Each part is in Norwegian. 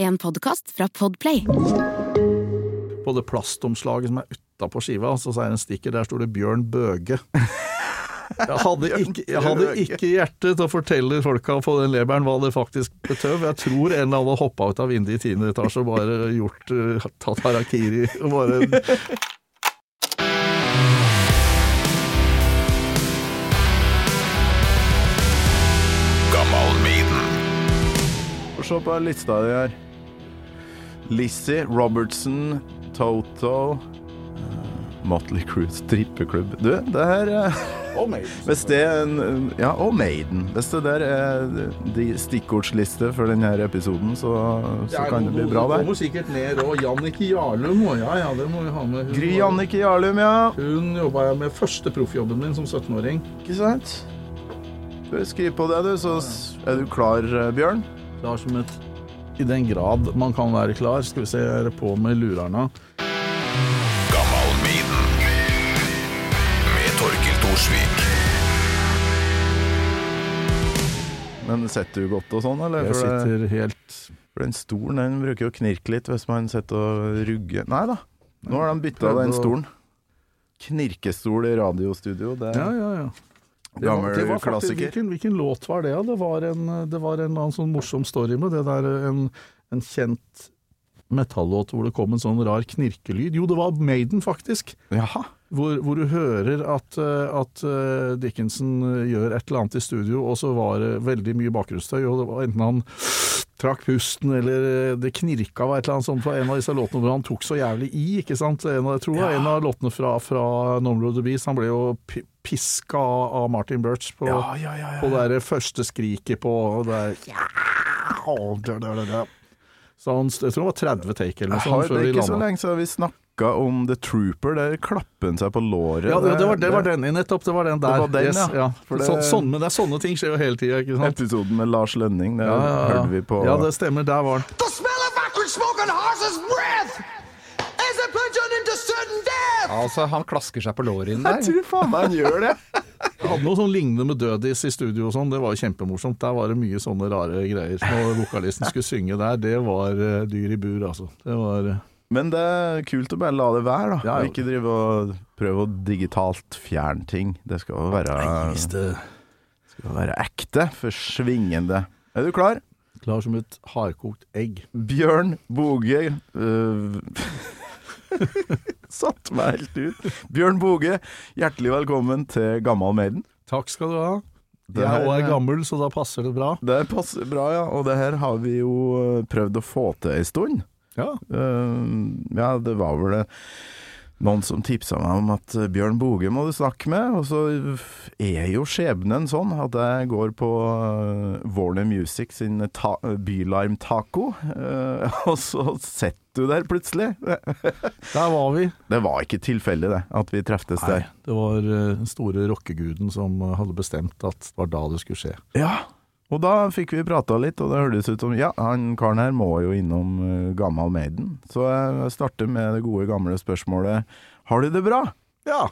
En podkast fra Podplay. På det plastomslaget som er utapå skiva, så er det en stikker, der står det Bjørn Bøge. Jeg hadde, ikke, jeg hadde ikke hjerte til å fortelle folka på den leberen hva det faktisk betøv. Jeg tror en eller annen hadde hoppa ut av vinduet i tiende etasje og bare gjort uh, tatt harakiri. Og bare Se på lista di her. Lizzie, Robertson, Toto eh, Motley Crue strippeklubb. Du, det her eh, Hvis det er en Ja, og Maiden. Hvis det der er de stikkordsliste for denne episoden, så, så kan det bli bra, Det det. kommer sikkert mer òg. Jannicke Jarlum òg, ja, ja, det må vi ha med. Gry Jannicke Jarlum, ja. Hun jobba jeg med første proffjobben min som 17-åring. Ikke sant? Skriv på det, du, så er du klar, eh, Bjørn. Klar som et I den grad man kan være klar. Skal vi se, jeg er på med lurerne. Med Torkil Thorsvik. Men sitter du godt og sånn, eller? Jeg For det- sitter helt For den stolen den bruker jo å knirke litt hvis man sitter og rugger Nei da, nå har de bytta den stolen. Knirkestol i radiostudio, det er Ja, ja, ja. Det var, det var faktisk, hvilken, hvilken låt var det? Det var en, det var en annen sånn morsom story med det der en, en kjent metallåt hvor det kom en sånn rar knirkelyd. Jo, det var Maiden, faktisk. Jaha. Hvor, hvor du hører at, eh, at eh, Dickinson eh, gjør et eller annet i studio, og så var det veldig mye bakgrunnsstøy, og det var enten han trakk pusten, eller eh, det knirka var et eller annet sånt på en av disse låtene hvor han tok så jævlig i, ikke sant. En av, jeg tror ja. en av låtene fra, fra Number the Beast, han ble jo piska av Martin Birch på, Ja, ja, ja. på det der første skriket på der, Så han, jeg tror det var 30 take eller noe sånt det er ikke så lenge siden vi snakka om The Trooper. Der klapper han seg på låret. Ja, det, det, var, det var den, nettopp. Det var den der. Det var den, yes, ja. For det- Så, sånn, men det er sånne ting skjer jo hele tida, ikke sant? Episoden med Lars Lønning, det Ja, ja, ja. hørte vi på ja, det stemmer. Der var den. The smell of backward smoke on horse's breath as they plunge on into sudden death. Altså, han klasker seg på låret inn der. Jeg tror faen meg han gjør det! Jeg hadde noe sånn lignende med Dødis i studio og sånn. Det var jo kjempemorsomt. Der var det mye sånne rare greier. Når vokalisten skulle synge der, det var eh, dyr i bur, altså. Det var eh, Men det er kult å bare la det være, da. Ja, ikke drive og prøve å digitalt fjerne ting. Det skal jo være, det skal være ekte, forsvingende. Er du klar? Klar som et hardkokt egg. Bjørn Boge uh, Satt meg helt ut. Bjørn Boge, hjertelig velkommen til Gammal Maiden. Takk skal du ha. Det Jeg her- òg er gammel, så da passer det bra. Det passer bra, ja. Og det her har vi jo øh, prøvd å få til ei stund. Ja. Eh, ja, det var vel det noen som tipsa meg om at eh, Bjørn Boge må du snakke med, og så er jo skjebnen sånn at jeg går på eh, Warner Music sin ta Bylarm Taco, eh, og så setter du der plutselig. Der var vi. Det var ikke tilfeldig, det, at vi treftes Nei, der. det var den store rockeguden som hadde bestemt at det var da det skulle skje. Ja, og da fikk vi prata litt, og det hørtes ut som ja, han karen her må jo innom uh, Gammal Maiden. Så jeg starter med det gode gamle spørsmålet Har du det bra? Ja,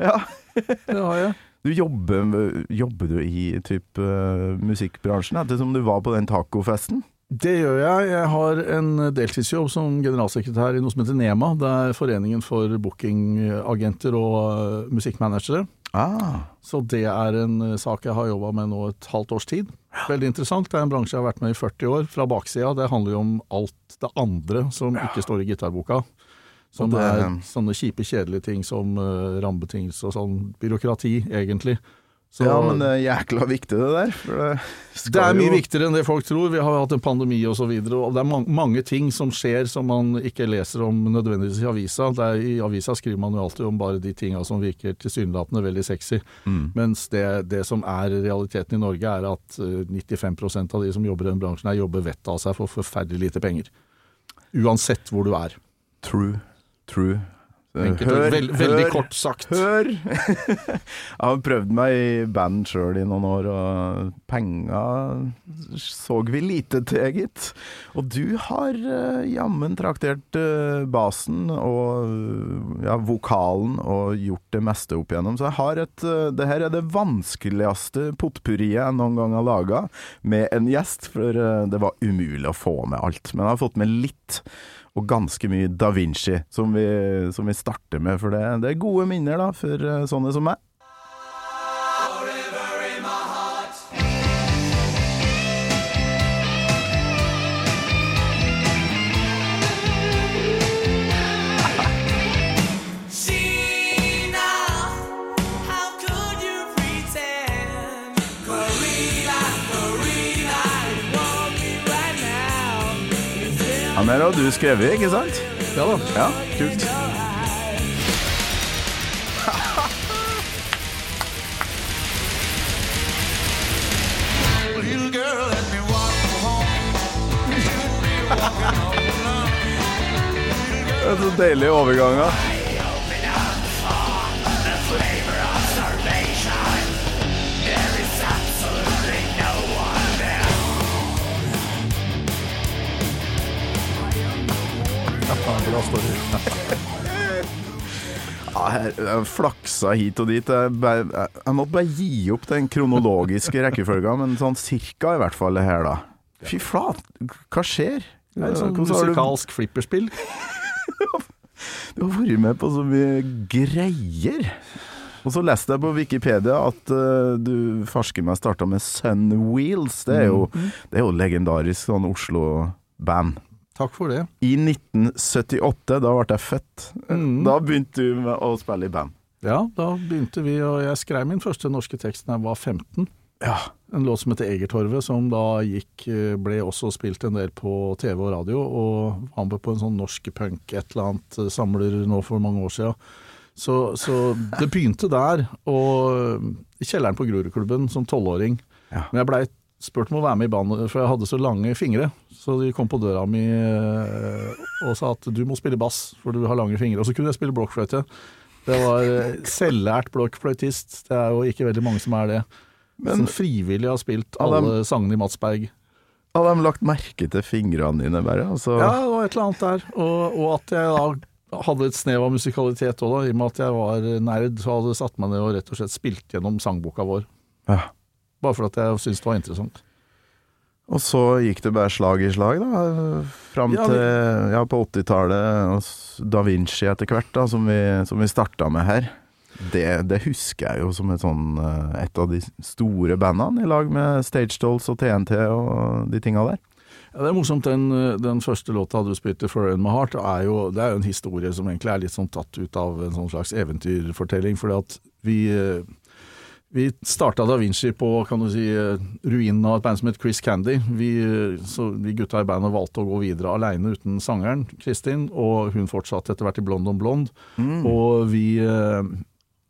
Ja. det har jeg. Du jobber, jobber du i typ uh, musikkbransjen, ettersom du var på den tacofesten? Det gjør jeg. Jeg har en deltidsjobb som generalsekretær i noe som heter NEMA. Det er Foreningen for bookingagenter og eh, musikkmanagere. Ah, Så det er en eh, sak jeg har jobba med nå et halvt års tid. Veldig interessant. Det er en bransje jeg har vært med i 40 år. Fra baksida. Det handler jo om alt det andre som ikke står i gitarboka. Som det- er sånne kjipe, kjedelige ting som uh, rammebetingelser og sånn byråkrati, egentlig. Så ja, men det er jækla viktig det der. Det, det er mye jo- viktigere enn det folk tror. Vi har hatt en pandemi og så videre, og det er mange, mange ting som skjer som man ikke leser om nødvendigvis i avisa. Det er, I avisa skriver man jo alltid om bare de tinga som virker tilsynelatende veldig sexy. Mm. Mens det, det som er realiteten i Norge, er at eh, 95% av de som jobber i den bransjen, her jobber vettet av seg for forferdelig lite penger. Uansett hvor du er. True, true. Enkelt, og veld, veldig kort sagt. Hør! jeg har prøvd meg i band sjøl i noen år, og penger så vi lite til, gitt. Og du har uh, jammen traktert uh, basen og ja, vokalen og gjort det meste opp igjennom. Så jeg har et uh, Det her er det vanskeligste potpurriet jeg noen gang har laga med en gjest, for uh, det var umulig å få med alt. Men jeg har fått med litt og ganske mye Da Vinci, som vi, som vi starter med. For det, det er gode minner da, for eh, sånne som meg. Han her har du skrevet, ikke sant? Ja da. Ja, kult. Det er så deilige overganger. Bra story. Jeg flaksa hit og dit. Jeg, måtte bare gi opp den kronologiske rekkefølga, men sånn cirka i hvert fall det her, da. Fy flate, hva skjer? Det er et sånt musikalsk flipperspill. Du har vært med på så mye greier. Og så leste jeg på Wikipedia at uh, du farsker meg starta med Sun Wheels. Det er jo, det er jo legendarisk sånn Oslo-band. Takk for det. I 1978, da ble jeg født. Mm. Da begynte du med å spille i band. Ja, da begynte vi, og jeg skrev min første norske tekst da jeg var 15. Ja. En låt som heter Egertorvet, som da gikk, eh, ble også spilt en del på TV og radio, og var med på en sånn norsk punk et eller annet eh, samler nå for mange år siden. Så, så det begynte der, og eh, i kjelleren på Grorudklubben som tolvåring. Ja. Men jeg blei spurt om å være med i bandet, for jeg hadde så lange fingre. Så de kom på døra mi eh, og sa at du må spille bass, for du har lange fingre. Og så kunne jeg spille blokkfløyte. Det var eh, selvlært blokkfløytist. Det er jo ikke veldig mange som er det. Men- som frivillig har spilt alle dem- sangene i Mats Berg. Hadde de lagt merke til fingrene dine, bare? Altså, Ja, det var et eller annet der. Og, og at jeg da hadde et snev av musikalitet òg. I og med at jeg var nerd, så hadde jeg satt meg ned og rett og slett spilt gjennom sangboka vår. Ja. Bare for at jeg syntes det var interessant. Og så gikk det bare slag i slag, da. Fram Ja, til ja, på 80-tallet, Da Vinci etter hvert, da, som vi, som vi starta med her. Det, det husker jeg jo som et, sånn, eh, et av de store bandene, i lag med Stage Dolls og TNT og de tinga der. Ja, det er morsomt. Den, den første låta du spilte, 'Foreign My Heart', er jo, det er jo en historie som egentlig er litt sånn tatt ut av en sånn slags eventyrfortelling. fordi at vi eh, vi starta Da Vinci på kan du si, eh, ruinen av et band som het Chris Candy. Vi, eh, så vi gutta i bandet valgte å gå videre aleine uten sangeren, Kristin, og hun fortsatte etter hvert i Blond on Blond. Og vi, eh,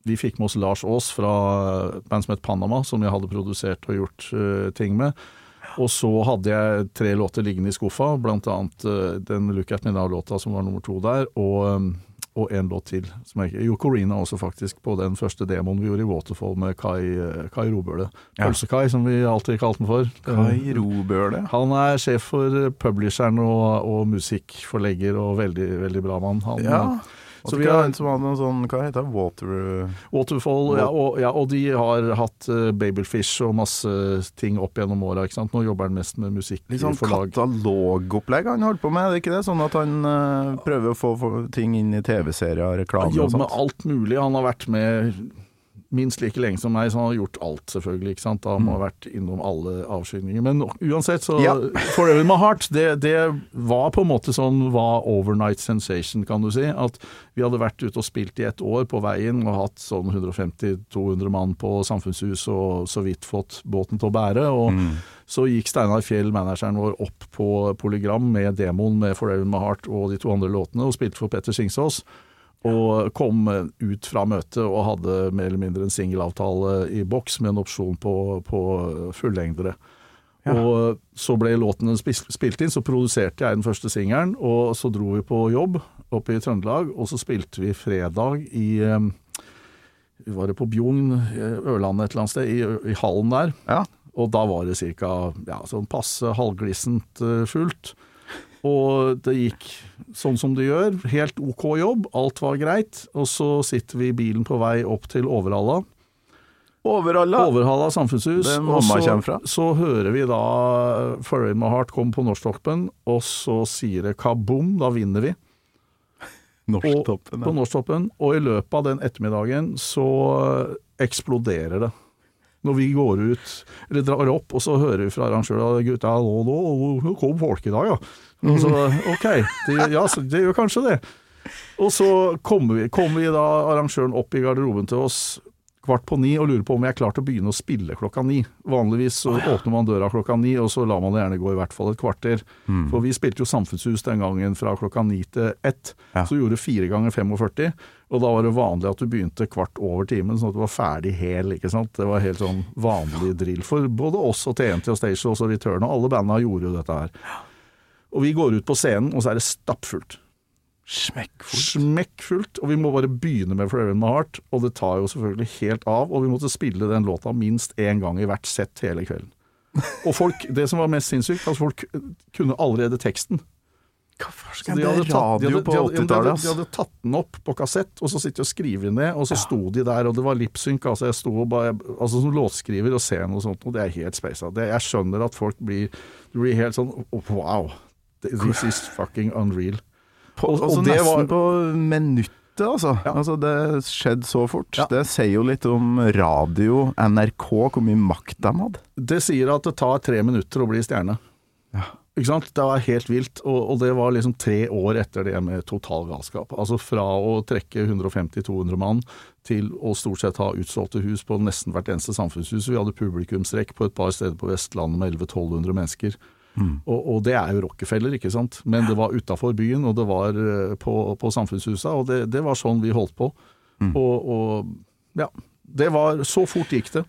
vi fikk med oss Lars Aas fra et band som het Panama, som jeg hadde produsert og gjort uh, ting med. Og så hadde jeg tre låter liggende i skuffa, blant annet eh, den Look At Me Now-låta som var nummer to der, og, um, og en låt til. Som jeg, jo, Corina også faktisk, på den første demoen vi gjorde i Waterfall med Kai, eh, Kai Robøle. Ja. Pølse-Kai, som vi alltid kalte den for. Kai Robøle. Han er sjef for eh, publisheren og, og musikkforlegger, og veldig, veldig bra mann. Han, Ja. Så vi har- en som hadde noen sånn, hva heter det, Water... Waterfall, ja og, ja, og de har hatt uh, Babelfish og masse ting opp gjennom åra. Nå jobber han mest med musikk Litt sånn katalogopplegg han holdt på med, er det ikke det? Sånn at han uh, prøver å få, ting inn i TV-serier, reklame Han og jobber med alt mulig. Han har vært med minst like lenge som meg, så han har gjort alt, selvfølgelig. ikke sant? Han har vært innom alle avskygninger. Men uansett, så Mm. Ja. Forever my heart, det, det var på en måte sånn var overnight sensation, kan du si. At vi hadde vært ute og spilt i ett år på veien og hatt sånn 150-200 mann på Samfunnshus og så vidt fått båten til å bære. og Mm. Så gikk Steinar Fjell, manageren vår, opp på Polygram med demoen med Forever my heart og de to andre låtene, og spilte for Petter Singsås. Og kom ut fra møtet og hadde mer eller mindre en singelavtale i boks med en opsjon på, på fullengdere. Og så ble låten spilt inn, så produserte jeg den første singelen, og så dro vi på jobb oppe i Trøndelag, og så spilte vi fredag i Var det på Bjugn, Ørlandet et eller annet sted, i, i hallen der. Ja. Og da var det ca. Ja, sånn passe halvglissent eh, fullt. Og det gikk sånn som det gjør. Helt ok jobb, alt var greit. Og så sitter vi i bilen på vei opp til Overhalla. Overhalla? Overhalla samfunnshus. Og mamma så, kommer fra. så hører vi da Furry My Heart komme på Norsktoppen, og så sier det kaboom, da vinner vi. Norsktoppen. På Norsktoppen. Og i løpet av den ettermiddagen så eksploderer det. Når vi går ut, eller drar opp, og så hører vi fra arrangøren at gutta, nå, nå, nå kom folk i dag, ja. Og så, ok, det, ja, så det gjør kanskje det. Og så kommer vi, kommer vi da arrangøren opp i garderoben til oss kvart på ni og lurer på om jeg er klar til å begynne å spille klokka ni. Vanligvis så åpner man døra klokka ni, og så lar man det gjerne gå i hvert fall et kvarter. For vi spilte jo Samfunnshus den gangen fra klokka ni til ett, Ja. så gjorde fire ganger 45. Og da var det vanlig at du begynte kvart over timen, sånn at du var ferdig hel. ikke sant? Det var helt sånn vanlig drill for både oss og TNT og Stage og Return, og alle banda gjorde jo dette her. Og vi går ut på scenen, og så er det stappfullt. Smekkfullt. Smekkfullt, og vi må bare begynne med Forever in My Heart, og det tar jo selvfølgelig helt av, og vi måtte spille den låta minst én gang i hvert sett hele kvelden. Og folk, det som var mest sinnssykt, at folk kunne allerede teksten. Hva farsken? de hadde tatt- de hadde- de hadde- de 80-tallet, hadde- De hadde tatt den opp på kassett, og så sitter de og skriver ned, og så sto de der, og det var lipsynk. Altså, jeg sto og bare, altså som låtskriver og ser noe sånt, og det er helt speisa. Det- Jeg skjønner at folk blir, blir helt sånn wow, this is fucking unreal. På, Og- og altså det nesten var- på minuttet, altså. Ja. altså. Det skjedde så fort. Ja. Det sier jo litt om radio, NRK, hvor mye makt de hadde. Det sier at det tar tre minutter å bli stjerne. Ja. Ikke sant? Det var helt vilt, og, og det var liksom tre år etter det med total galskap. Altså fra å trekke 150-200 mann til å stort sett ha utsolgte hus på nesten hvert eneste samfunnshus. Vi hadde publikumsrekk på et par steder på Vestlandet med 1100-1200 mennesker. Og, og det er jo Rockefeller, ikke sant. Men det var utafor byen, og det var eh, på, på samfunnshusa, og det, det var sånn vi holdt på. Og, og ja. Det var Så fort gikk det.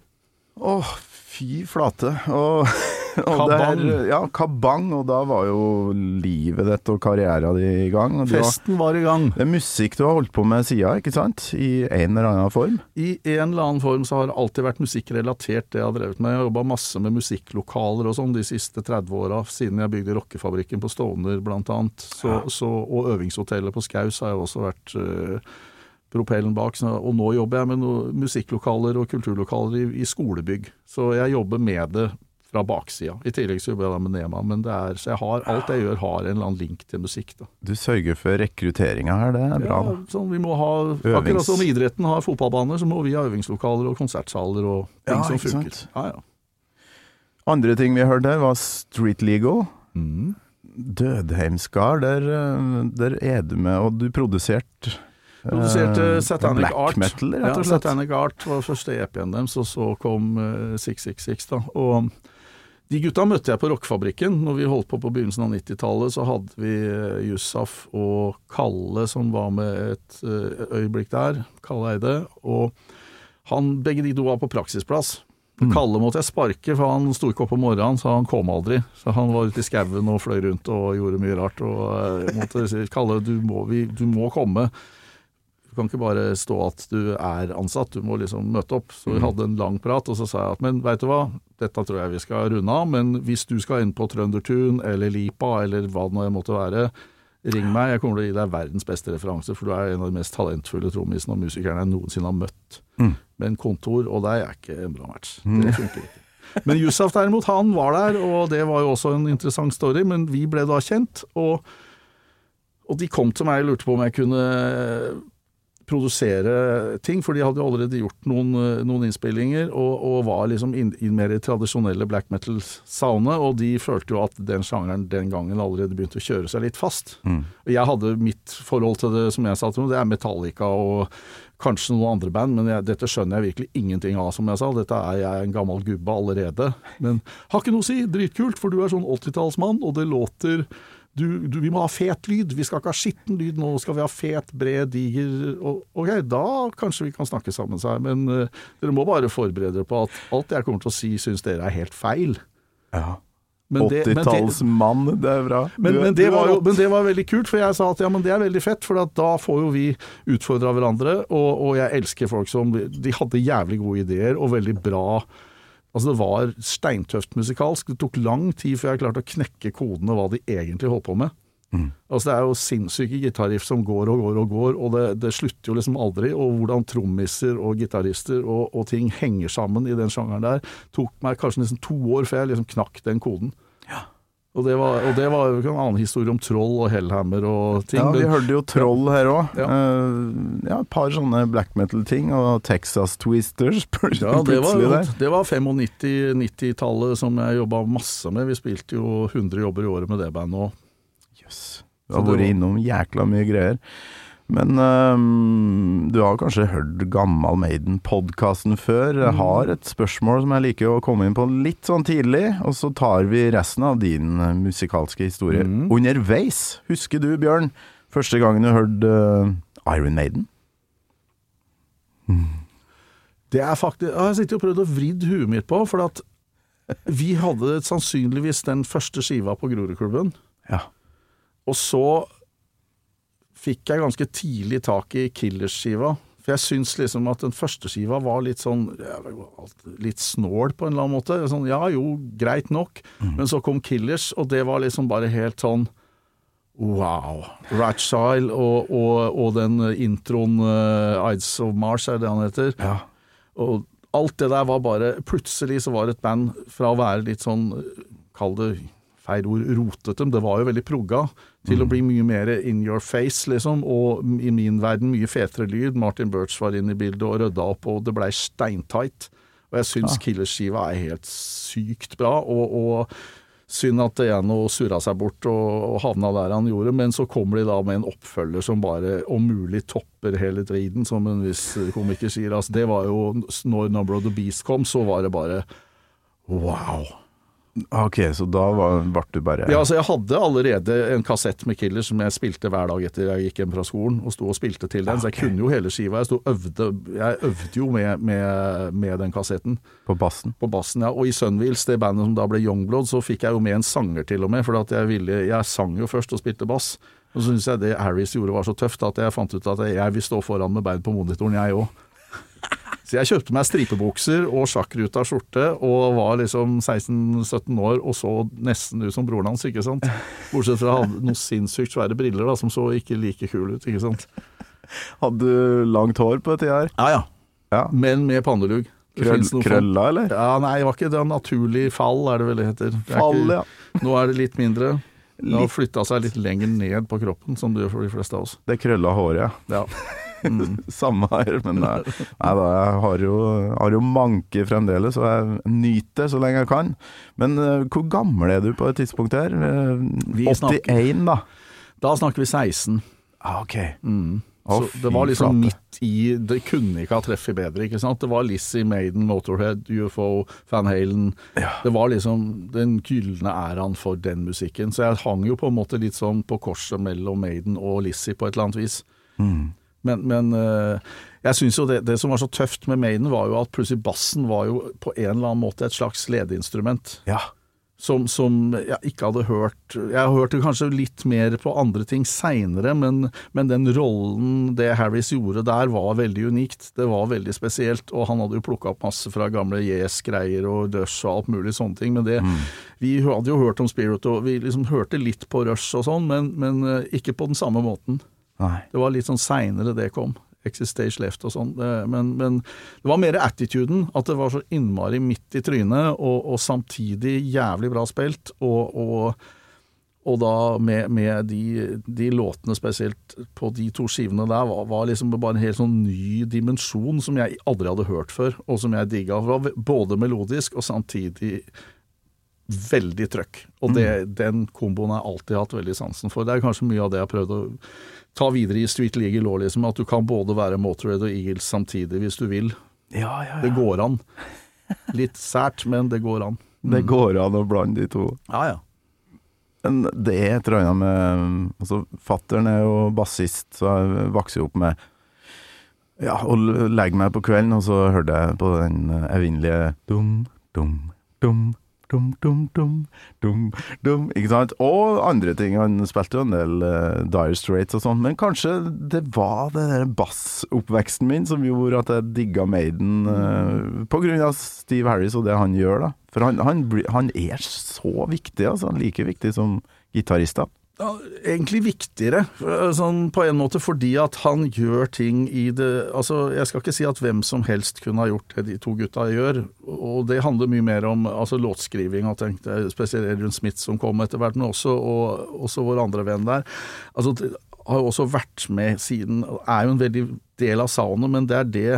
Åh, fy flate. Og, Kabang. Der, ja, kabang. Og da var jo livet ditt og karrieren din i gang. Du Festen var i gang. det er musikk du har holdt på med siden, ikke sant? I en eller annen form. I en eller annen form så har det alltid vært musikkrelatert det jeg har drevet med. Jeg har jobba masse med musikklokaler og sånn de siste 30 åra, siden jeg bygde rockefabrikken på Stovner blant annet. Så, så, og øvingshotellet på Skaus har jeg også vært øh, propellen bak. Så, og nå jobber jeg med musikklokaler og kulturlokaler i, i skolebygg. Så jeg jobber med det fra baksida. I tillegg så jobber jeg da med Nema. Men det er, så jeg har, alt jeg gjør har en eller annen link til musikk. da. Du sørger for rekrutteringa her, det er bra. Ja, sånn, vi må ha, Øvings- akkurat som idretten har fotballbaner, så må vi ha øvingslokaler og konsertsaler og ting Ja, som funker. Ja, ja. Andre ting vi hørte her, var Street Legal. Mm. Dødheimsgard, der, eh, der er du med, og du produserte eh, Produserte Satanic black Art. metal, rett ja, og slett. Satanic Art var første EP-en deres, og så kom eh, 666. da. Og de gutta møtte jeg på rockefabrikken. Når vi holdt på på begynnelsen av 90-tallet, så hadde vi eh, Jussaf og Kalle som var med et eh, øyeblikk der. Kalle Eide. Og han, begge de to var på praksisplass. Kalle måtte jeg sparke, for han sto ikke opp om morgenen, så han kom aldri. Så han var ute i skauen og fløy rundt og gjorde mye rart. Og jeg måtte si Kalle, du må, vi, du må komme. Du kan ikke bare stå at du er ansatt, du må liksom møte opp. Så vi hadde en lang prat, og så sa jeg at men veit du hva, dette tror jeg vi skal runde av, men hvis du skal inn på Trøndertun eller Lipa eller hva det nå måtte være, ring meg, jeg kommer til å gi deg verdens beste referanse, for du er en av de mest talentfulle trommisene og musikerne jeg noensinne har møtt. Men kontor og deg er ikke en bra match. Det funker ikke. Men Yusuf derimot, han var der, og det var jo også en interessant story, men vi ble da kjent, og og de kom til meg og lurte på om jeg kunne produsere ting, for de hadde jo allerede gjort noen, eh, noen innspillinger, og, og var liksom inn, inn mer i tradisjonelle black metal-soundet, og de følte jo at den sjangeren den gangen allerede begynte å kjøre seg litt fast. Mm. Jeg hadde mitt forhold til det, som jeg sa til dem, det er Metallica og kanskje noen andre band, men jeg, dette skjønner jeg virkelig ingenting av, som jeg sa. Dette er jeg en gammel gubbe allerede. Men har ikke noe å si, dritkult, for du er sånn 80-tallsmann, og det låter du, du, vi må ha fet lyd, vi skal ikke ha skitten lyd, nå skal vi ha fet, bred, diger og, Ok, da kanskje vi kan snakke sammen, sa jeg, men uh, dere må bare forberede dere på at alt jeg kommer til å si, syns dere er helt feil. Ja. Men det- men det- 80-tallsmann, det er bra. Men, men, det var jo, men det var veldig kult, for jeg sa at ja, men det er veldig fett, for at da får jo vi utfordra hverandre, og, og jeg elsker folk som De hadde jævlig gode ideer og veldig bra Altså Det var steintøft musikalsk. Det tok lang tid før jeg klarte å knekke kodene hva de egentlig holdt på med. Altså Det er jo sinnssyke gitarriff som går og går og går, og det, det slutter jo liksom aldri. Og hvordan trommiser og gitarister og, og ting henger sammen i den sjangeren der, tok meg kanskje nesten to år før jeg liksom knakk den koden. Og det, var, og det var en annen historie om troll og hellhammer og ting. Ja, vi hørte jo Troll her òg. Ja. ja, et par sånne black metal-ting, og Texas Twisters Ja, det var, der. det var 95-90-tallet som jeg jobba masse med. Vi spilte jo 100 jobber i året med det bandet òg. Jøss. Du har vært innom jækla mye greier. Men øhm, du har kanskje hørt Gammal Maiden-podkasten før. Mm. Jeg har et spørsmål som jeg liker å komme inn på litt sånn tidlig, og så tar vi resten av din øh, musikalske historie Mm. underveis. Husker du, Bjørn, første gangen du hørte øh, Iron Maiden? Det er faktisk Jeg har sittet og prøvd å vridd huet mitt på, for at vi hadde sannsynligvis den første skiva på Grorudklubben. Ja. Og så fikk jeg ganske tidlig tak i Killers-skiva. For jeg syns liksom at den første skiva var litt sånn Litt snål på en eller annen måte. Sånn, ja jo, greit nok. Men så kom Killers, og det var liksom bare helt sånn Wow. Ratchile og, og, og den introen uh, Ides of Mars, er det han heter. Ja. Og alt det der var bare Plutselig så var et band fra å være litt sånn Kall det feil ord rotete, men det var jo veldig progga, til å bli mye mer in your face, liksom. Og i min verden mye fetere lyd. Martin Birch var inne i bildet og rydda opp, og det blei steintight. Og jeg syns Killers-skiva er helt sykt bra. og, og Synd at ene surra seg bort og, og havna der han gjorde, men så kommer de da med en oppfølger som bare om mulig topper hele driden, som en viss komiker sier. Altså, det var jo Når Number of the Beast kom, så var det bare wow. Ok, så da var, ble du bare Ja, altså Jeg hadde allerede en kassett med Killers som jeg spilte hver dag etter jeg gikk hjem fra skolen, og sto og spilte til den, så jeg kunne jo hele skiva. Jeg, øvde, jeg øvde jo med, med, med den kassetten på bassen. på bassen, ja. Og i Sunwheels, det bandet som da ble Youngblood, så fikk jeg jo med en sanger til og med, for jeg ville Jeg sang jo først og spilte bass. Og så syns jeg det Harris gjorde var så tøft at jeg fant ut at jeg vil stå foran med bein på monitoren, jeg òg. Så jeg kjøpte meg stripebukser og sjakkruta skjorte, og var liksom 16-17 år og så nesten ut som broren hans, ikke sant. Bortsett fra å ha noen sinnssykt svære briller da, som så ikke like kule ut, ikke sant. Hadde du langt hår på dette her? Ja ja, Ja. men med pannelugg. Krøll, krølla, eller? Ja, nei, det var ikke det. Naturlig fall, er det vel det heter. Det er Fall, ikke, ja. Nå er det litt mindre. Det har flytta seg litt lenger ned på kroppen, som det gjør for de fleste av oss. Det krølla håret, ja. Ja. Mm. Samme her, men nei, nei da, jeg har jo, har jo manke fremdeles, og jeg nyter det så lenge jeg kan. Men uh, hvor gammel er du på et tidspunkt her? Uh, Vi 81, da? Da snakker vi 16. Ah, ok. Mm. Oh, Så det var liksom midt i Det kunne ikke ha treffet bedre, ikke sant. Det var Lizzie, Maiden, Motorhead, UFO, Van Halen. Det var liksom den gylne æraen for den musikken. Så jeg hang jo på en måte litt sånn på korset mellom Maiden og Lizzie på et eller annet vis. Men, men eh, jeg synes jo det, det som var så tøft med Maiden, var jo at plutselig bassen var jo på en eller annen måte et slags ledeinstrument. Ja. Som, som jeg ikke hadde hørt Jeg hørte kanskje litt mer på andre ting seinere, men, men den rollen det Harris gjorde der, var veldig unikt. Det var veldig spesielt, og han hadde jo plukka opp masse fra gamle Yes-greier og Rush og alt mulig sånne ting. Men det Vi hadde jo hørt om Spirit, og vi liksom hørte litt på Rush og sånn, men, men eh, ikke på den samme måten. Nei. Det var litt sånn seinere det kom. Exit Stage Left og sånn. Men, men det var mer attituden. At det var så innmari midt i trynet, og, og samtidig jævlig bra spilt. Og, og, og da med, med de, de låtene spesielt på de to skivene der, var, var liksom bare en helt sånn ny dimensjon som jeg aldri hadde hørt før, og som jeg digga. Det var både melodisk og samtidig veldig trøkk. Og det, den komboen har jeg alltid hatt veldig sansen for. Det er kanskje mye av det jeg har prøvd å ta videre i Street Legal Law, liksom, at du kan både være Motorhead og Eagles samtidig hvis du vil. Ja, ja, ja. Det går an. Litt sært, men det går an. Det går an å blande de to. Ja, ja. Men det er et eller annet med Altså, fattern er jo bassist, så jeg vokser opp med Ja, å legge meg på kvelden, og så hørte jeg på den evinnelige dum, dum, dum, dum, dum, dum, dum, dum. Ikke sant? Og andre ting. Han spilte jo en del uh, Dire Straits og sånn, men kanskje det var den bassoppveksten min som gjorde at jeg digga Maiden uh, på grunn av Steve Harris og det han gjør, da. For han, han, han er så viktig, altså. Like viktig som gitarister. Ja, egentlig viktigere, eh, sånn på en måte fordi at han gjør ting i det Altså, jeg skal ikke si at hvem som helst kunne ha gjort det de to gutta gjør, og det handler mye mer om altså, låtskriving, og tenkte jeg, spesielt Edrun Smith som kom etter hvert, men også, og, også vår andre venn der. Altså, det har jo også vært med siden, er jo en veldig del av soundet, men det er det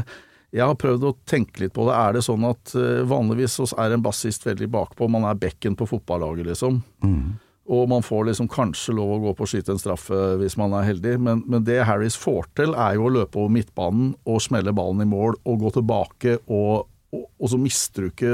jeg har prøvd å tenke litt på det. Er det sånn at eh, vanligvis så er en bassist veldig bakpå, man er bekken på fotballaget, liksom. Og man får liksom kanskje lov å gå på å skyte en straffe hvis man er heldig, men, men det Harris får til, er jo å løpe over midtbanen og smelle ballen i mål og gå tilbake, og, og, og så ikke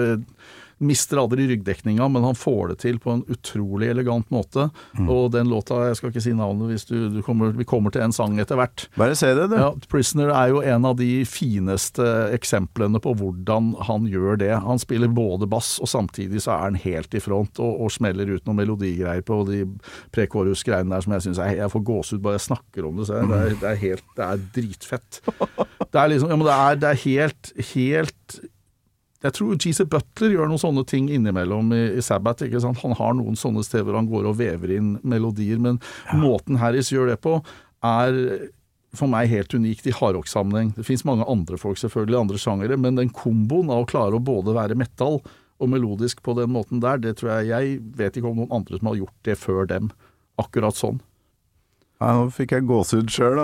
Mister aldri ryggdekninga, men han får det til på en utrolig elegant måte. Og den låta, jeg skal ikke si navnet hvis du, du kommer, vi kommer til en sang etter hvert. Bare si det, du. Ja, 'Prisoner' er jo en av de fineste eksemplene på hvordan han gjør det. Han spiller både bass, og samtidig så er han helt i front og, og smeller ut noen melodigreier på de pre-chorus-greiene der som jeg syns jeg får gåsehud bare jeg snakker om det. Så det, er, det er helt Det er dritfett. Det er liksom Ja, men det er, det er helt, helt jeg tror G.C. Butler gjør noen sånne ting innimellom i, i Sabbath. ikke sant? Han har noen sånne steder hvor han går og vever inn melodier, men måten Harris gjør det på, er for meg helt unikt i hardrock-sammenheng. Det fins mange andre folk, selvfølgelig, andre sjangere, men den komboen av å klare å både være metal og melodisk på den måten der, det tror jeg Jeg vet ikke om noen andre som har gjort det før dem. Akkurat sånn. Ja, nå fikk jeg gåsehud sjøl.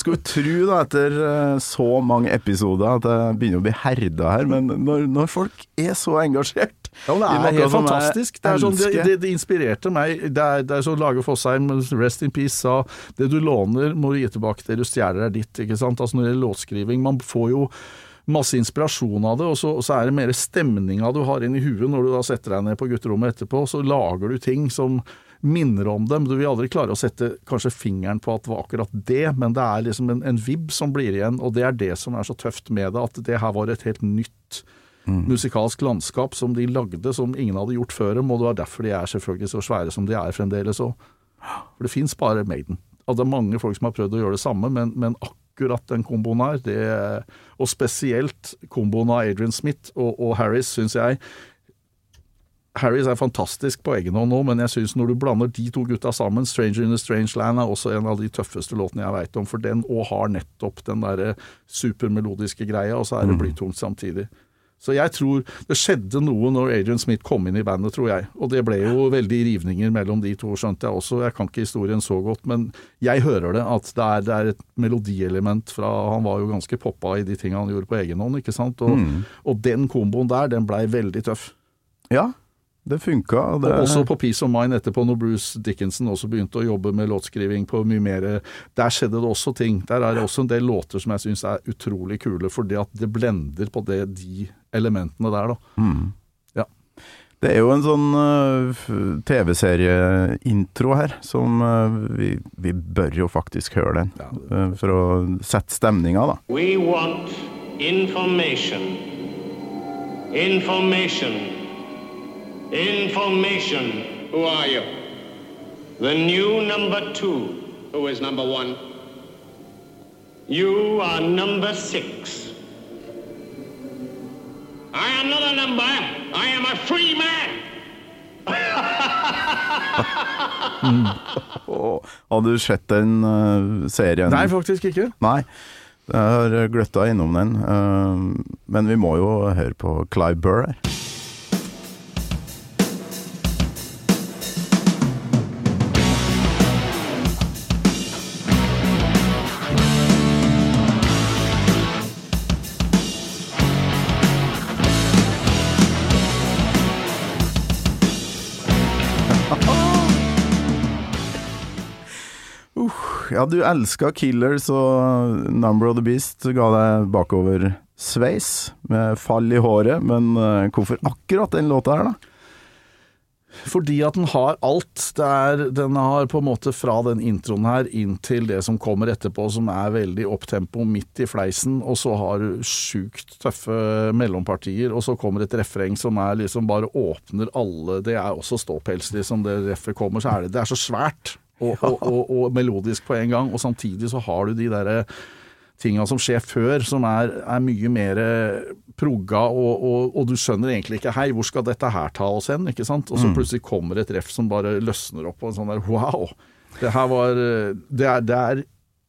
Skulle tro, da, etter eh, så mange episoder, at jeg begynner å bli herda her. Men når, når folk er så engasjert Ja, Det er helt fantastisk. Det, er sånn, det, det, det inspirerte meg. Det er, det er sånn Lage Fossheim, Rest in Peace, sa det du låner må du gi tilbake til du stjeler er ditt. ikke sant? Altså Når det gjelder låtskriving, man får jo masse inspirasjon av det, og så, og så er det mer stemninga du har inni huet når du da setter deg ned på gutterommet etterpå. Så lager du ting som minner om dem. Du vil aldri klare å sette kanskje fingeren på at det var akkurat det, men det er liksom en, en vibb som blir igjen, og det er det som er så tøft med det, at det her var et helt nytt musikalsk landskap som de lagde, som ingen hadde gjort før dem, og det var derfor de er selvfølgelig så svære som de er fremdeles òg. For det fins bare Maiden. Og det er mange folk som har prøvd å gjøre det samme, men, men akkurat den komboen her, det, og spesielt komboen av Adrian Smith og, og Harris, syns jeg Harris er fantastisk på egen hånd nå, men jeg syns når du blander de to gutta sammen 'Stranger in a Strange Land' er også en av de tøffeste låtene jeg veit om, for den òg har nettopp den derre supermelodiske greia, og så er det blytungt samtidig. Så jeg tror det skjedde noe når Adrian Smith kom inn i bandet, tror jeg. Og det ble jo veldig rivninger mellom de to, skjønte jeg også. Jeg kan ikke historien så godt, men jeg hører det, at det er, det er et melodielement fra Han var jo ganske poppa i de tinga han gjorde på egen hånd, ikke sant. Og, og den komboen der, den blei veldig tøff. Ja, det funka. Det, Og også på Peace of Mind etterpå, når Bruce Dickinson også begynte å jobbe med låtskriving på mye mer Der skjedde det også ting. Der er det også en del låter som jeg syns er utrolig kule, fordi at det blender på det, de elementene der, da. Ja. det er jo en sånn uh, f- TV-serieintro her, som uh, vi, vi bør jo faktisk høre den. uh, for å sette stemninga, da. We want information. Information. Information. Who are you? The new number two. Who is number one? You are number six. I am not a number. I am a free man. Hadde du sett den uh, serien? Nei, faktisk ikke. Nei. Jeg har gløtta innom den. uh, men vi må jo høre på Clive Burr her. Ja, du elska Killers, og Number of the Beast ga deg bakoversveis med fall i håret, men eh, hvorfor akkurat den låta her, da? Fordi at den har alt. Er, den har på en måte fra den introen her inn til det som kommer etterpå, som er veldig opptempo midt i fleisen, og så har du sjukt tøffe mellompartier, og så kommer et refreng som er liksom bare åpner alle Det er også ståpels, liksom. Det reffet kommer, så er det Det er så svært og, og, og, og melodisk på en gang, og samtidig så har du de derre tinga som skjer før, som er, er mye mer progga, og, og, og, du skjønner egentlig ikke Hei, hvor skal dette her ta oss hen? ikke sant? Og så plutselig kommer et ref som bare løsner opp, og en sånn der wow! Det her var Det er, det er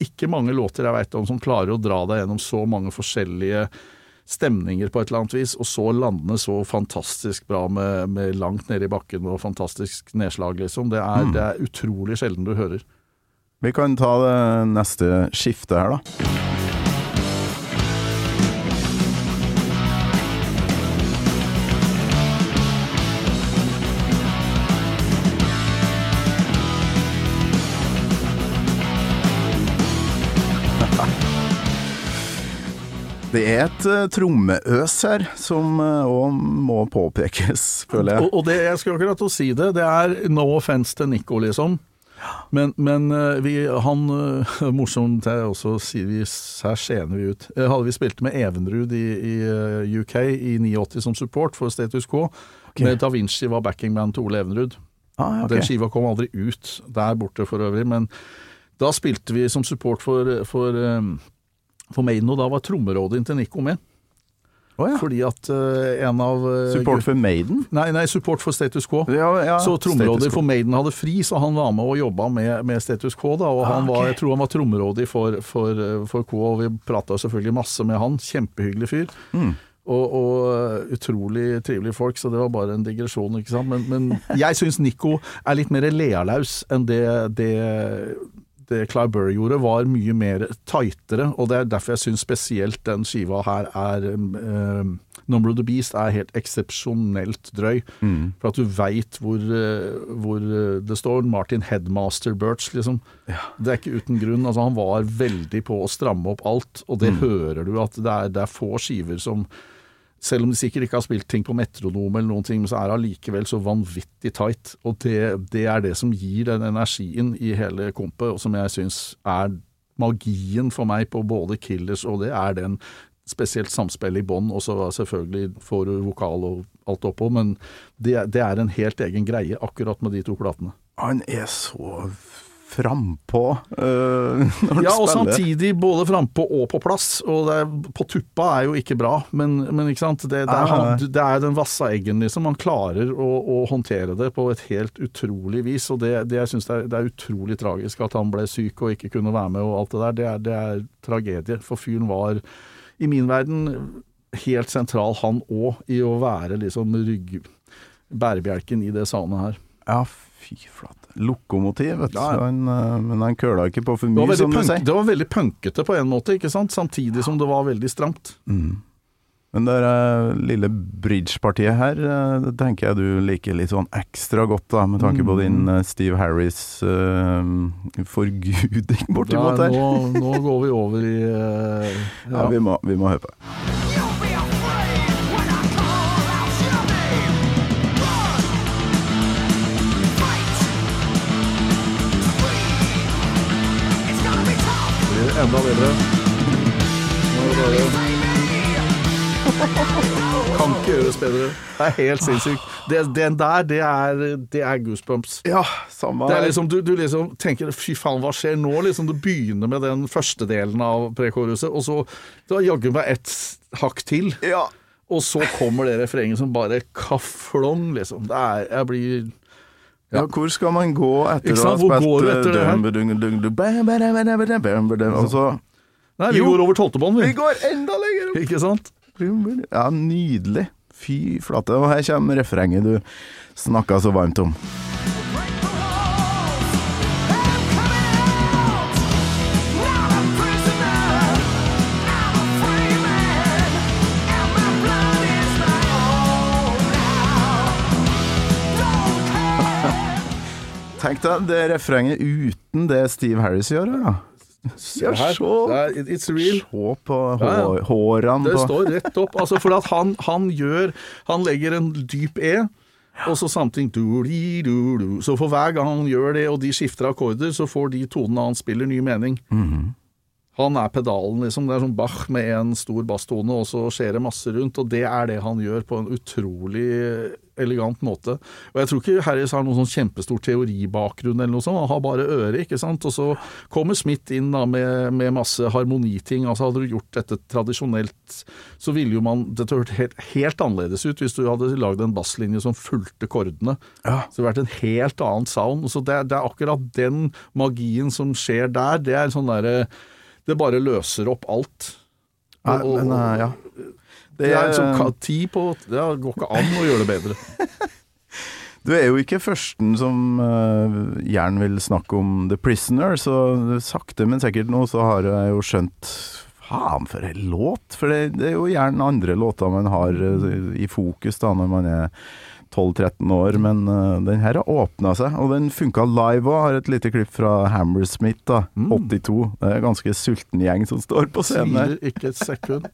ikke mange låter jeg veit om som klarer å dra deg gjennom så mange forskjellige stemninger på et eller annet vis, og så landene så fantastisk bra med, med langt nede i bakken og fantastisk nedslag, liksom. Det er, det er utrolig sjelden du hører. Vi kan ta det neste skiftet her, da. Det er et uh, trommeøs her, som òg må påpekes, føler jeg. Og, og det, jeg skulle akkurat si det, det er no offense til Nico, liksom. Men, men eh, vi, han eh, Morsomt er også sier vi her skjener vi ut. Eh, Hadde vi spilt med Evenrud i, i eh, UK i 89 som support for Status Quo, med Da Vinci var backingband til Ole Evenrud. Ah, okay. Den skiva kom aldri ut der borte for øvrig, men da spilte vi som support for, for, eh, for Maiden, og da var trommerådet til Nico med. Oh, ja. Fordi at uh, en av uh, Support for Maiden? Nei, nei, support for Status Quo. Ja, ja, så trommerådig for Maiden hadde fri, så han var med og jobba med, med Status Quo. Da, og han Ah, var, okay. jeg tror han var trommerådig for, for, for Quo, og vi prata selvfølgelig masse med han. Kjempehyggelig fyr. Mm. Og, og utrolig trivelige folk, så det var bare en digresjon. ikke sant? Men, men jeg syns Nico er litt mer lealaus enn det, det, det Clive Burr gjorde, var mye mer tightere. Og det er derfor jeg syns spesielt den skiva her er um, Number of the Beast er helt eksepsjonelt drøy. For at du veit hvor, eh, hvor eh, det står. Martin Headmaster Birch, liksom. Det er ikke uten grunn. Altså, han var veldig på å stramme opp alt, og det hører du at det er, det er få skiver som selv om de sikkert ikke har spilt ting på metronom eller noen ting, men så er det allikevel så vanvittig tight. Og det, det er det som gir den energien i hele kompet, og som jeg syns er magien for meg på både Killers og det er den spesielt samspillet i bånn, og så selvfølgelig får du vokal og alt oppå, men det, det er en helt egen greie akkurat med de to platene. Han er så frampå øh, når han Ja, og samtidig både frampå og på plass. Og er, på tuppa er jo ikke bra, men, men ikke sant? Det, det, er, han, det er den vassa eggen, liksom. Han klarer å, å håndtere det på et helt utrolig vis. Og det, det jeg syns det er, utrolig tragisk at han ble syk og ikke kunne være med og alt det der. Det er, det er tragedie. For fyren var, i min verden, helt sentral han òg, i å være liksom rygg... Bærebjelken i det soundet her. Ja, fy flate. Lokomotiv, vet du. Ja, ja. Han, øh, men han køla ikke på for mye, det som du sier. det var veldig punkete på en måte, ikke sant? samtidig som det var veldig stramt. Men det uh, lille bridge-partiet her, uh, det tenker jeg du liker litt sånn ekstra godt, da, med tanke på din uh, Steve Harris forguding bortimot her. nå, nå går vi over i eh, Ja, ja. vi må, vi må høre på enda bedre. Nå er det bare Kan ikke gjøres bedre. Det er helt sinnssykt. Det, den der, det er, det er goosebumps. Ja, samme Det er liksom, du, du liksom tenker 'fy faen, hva skjer nå?' Liksom, du begynner med den første delen av prekoruset, og så det var jaggu meg ett hakk til. Ja. Og så kommer det refrenget som bare kaflong, liksom. Det er Jeg blir Ja, hvor skal man gå etter å ha spilt bam, bam, Og så Nei, vi Jo. går over tolvtebånd, Vi vi. går enda lenger opp! Ikke sant? Ja, nydelig. Fy flate. Og her kommer refrenget du snakka så varmt om. Tenk deg det refrenget uten det Steve Harris gjør her, da. Se Her. Er, it's real. Se på hår, hårene Det står rett opp. Altså, for at han, han gjør Han legger en dyp E, og så something do-di-do-do. Så for hver gang han gjør det, og de skifter akkorder, så får de tonene han spiller, ny mening. Han er pedalen, liksom. Det er sånn Bach med en stor basstone, og så skjer det masse rundt. Og det er det han gjør på en utrolig elegant måte. Og jeg tror ikke Harris har noen sånn kjempestor teoribakgrunn eller noe sånt, han har bare øre, ikke sant. Og så kommer Smith inn da med, med masse harmoniting. Altså hadde du gjort dette tradisjonelt, så ville jo man Dette hørt helt, helt annerledes ut hvis du hadde lagd en basslinje som fulgte kordene. Så det hadde vært en helt annen sound. Så det, det er akkurat den magien som skjer der, det er en sånn derre Det bare løser opp alt. Nei, Og- men eh, ja. Det er liksom ti på Det går ikke an å gjøre det bedre. Du er jo ikke førsten som uh, gjerne vil snakke om The Prisoner, så sakte, men sikkert nå så har jeg jo skjønt Faen, for en låt! For det, det er jo gjerne andre låter man har uh, i fokus da når man er 12-13 år, men uh, den her har åpna seg, og den funka live òg. Har et lite klipp fra Hammersmith, da, 82. Det er en ganske sulten gjeng som står på scenen. Tviler ikke et sekund.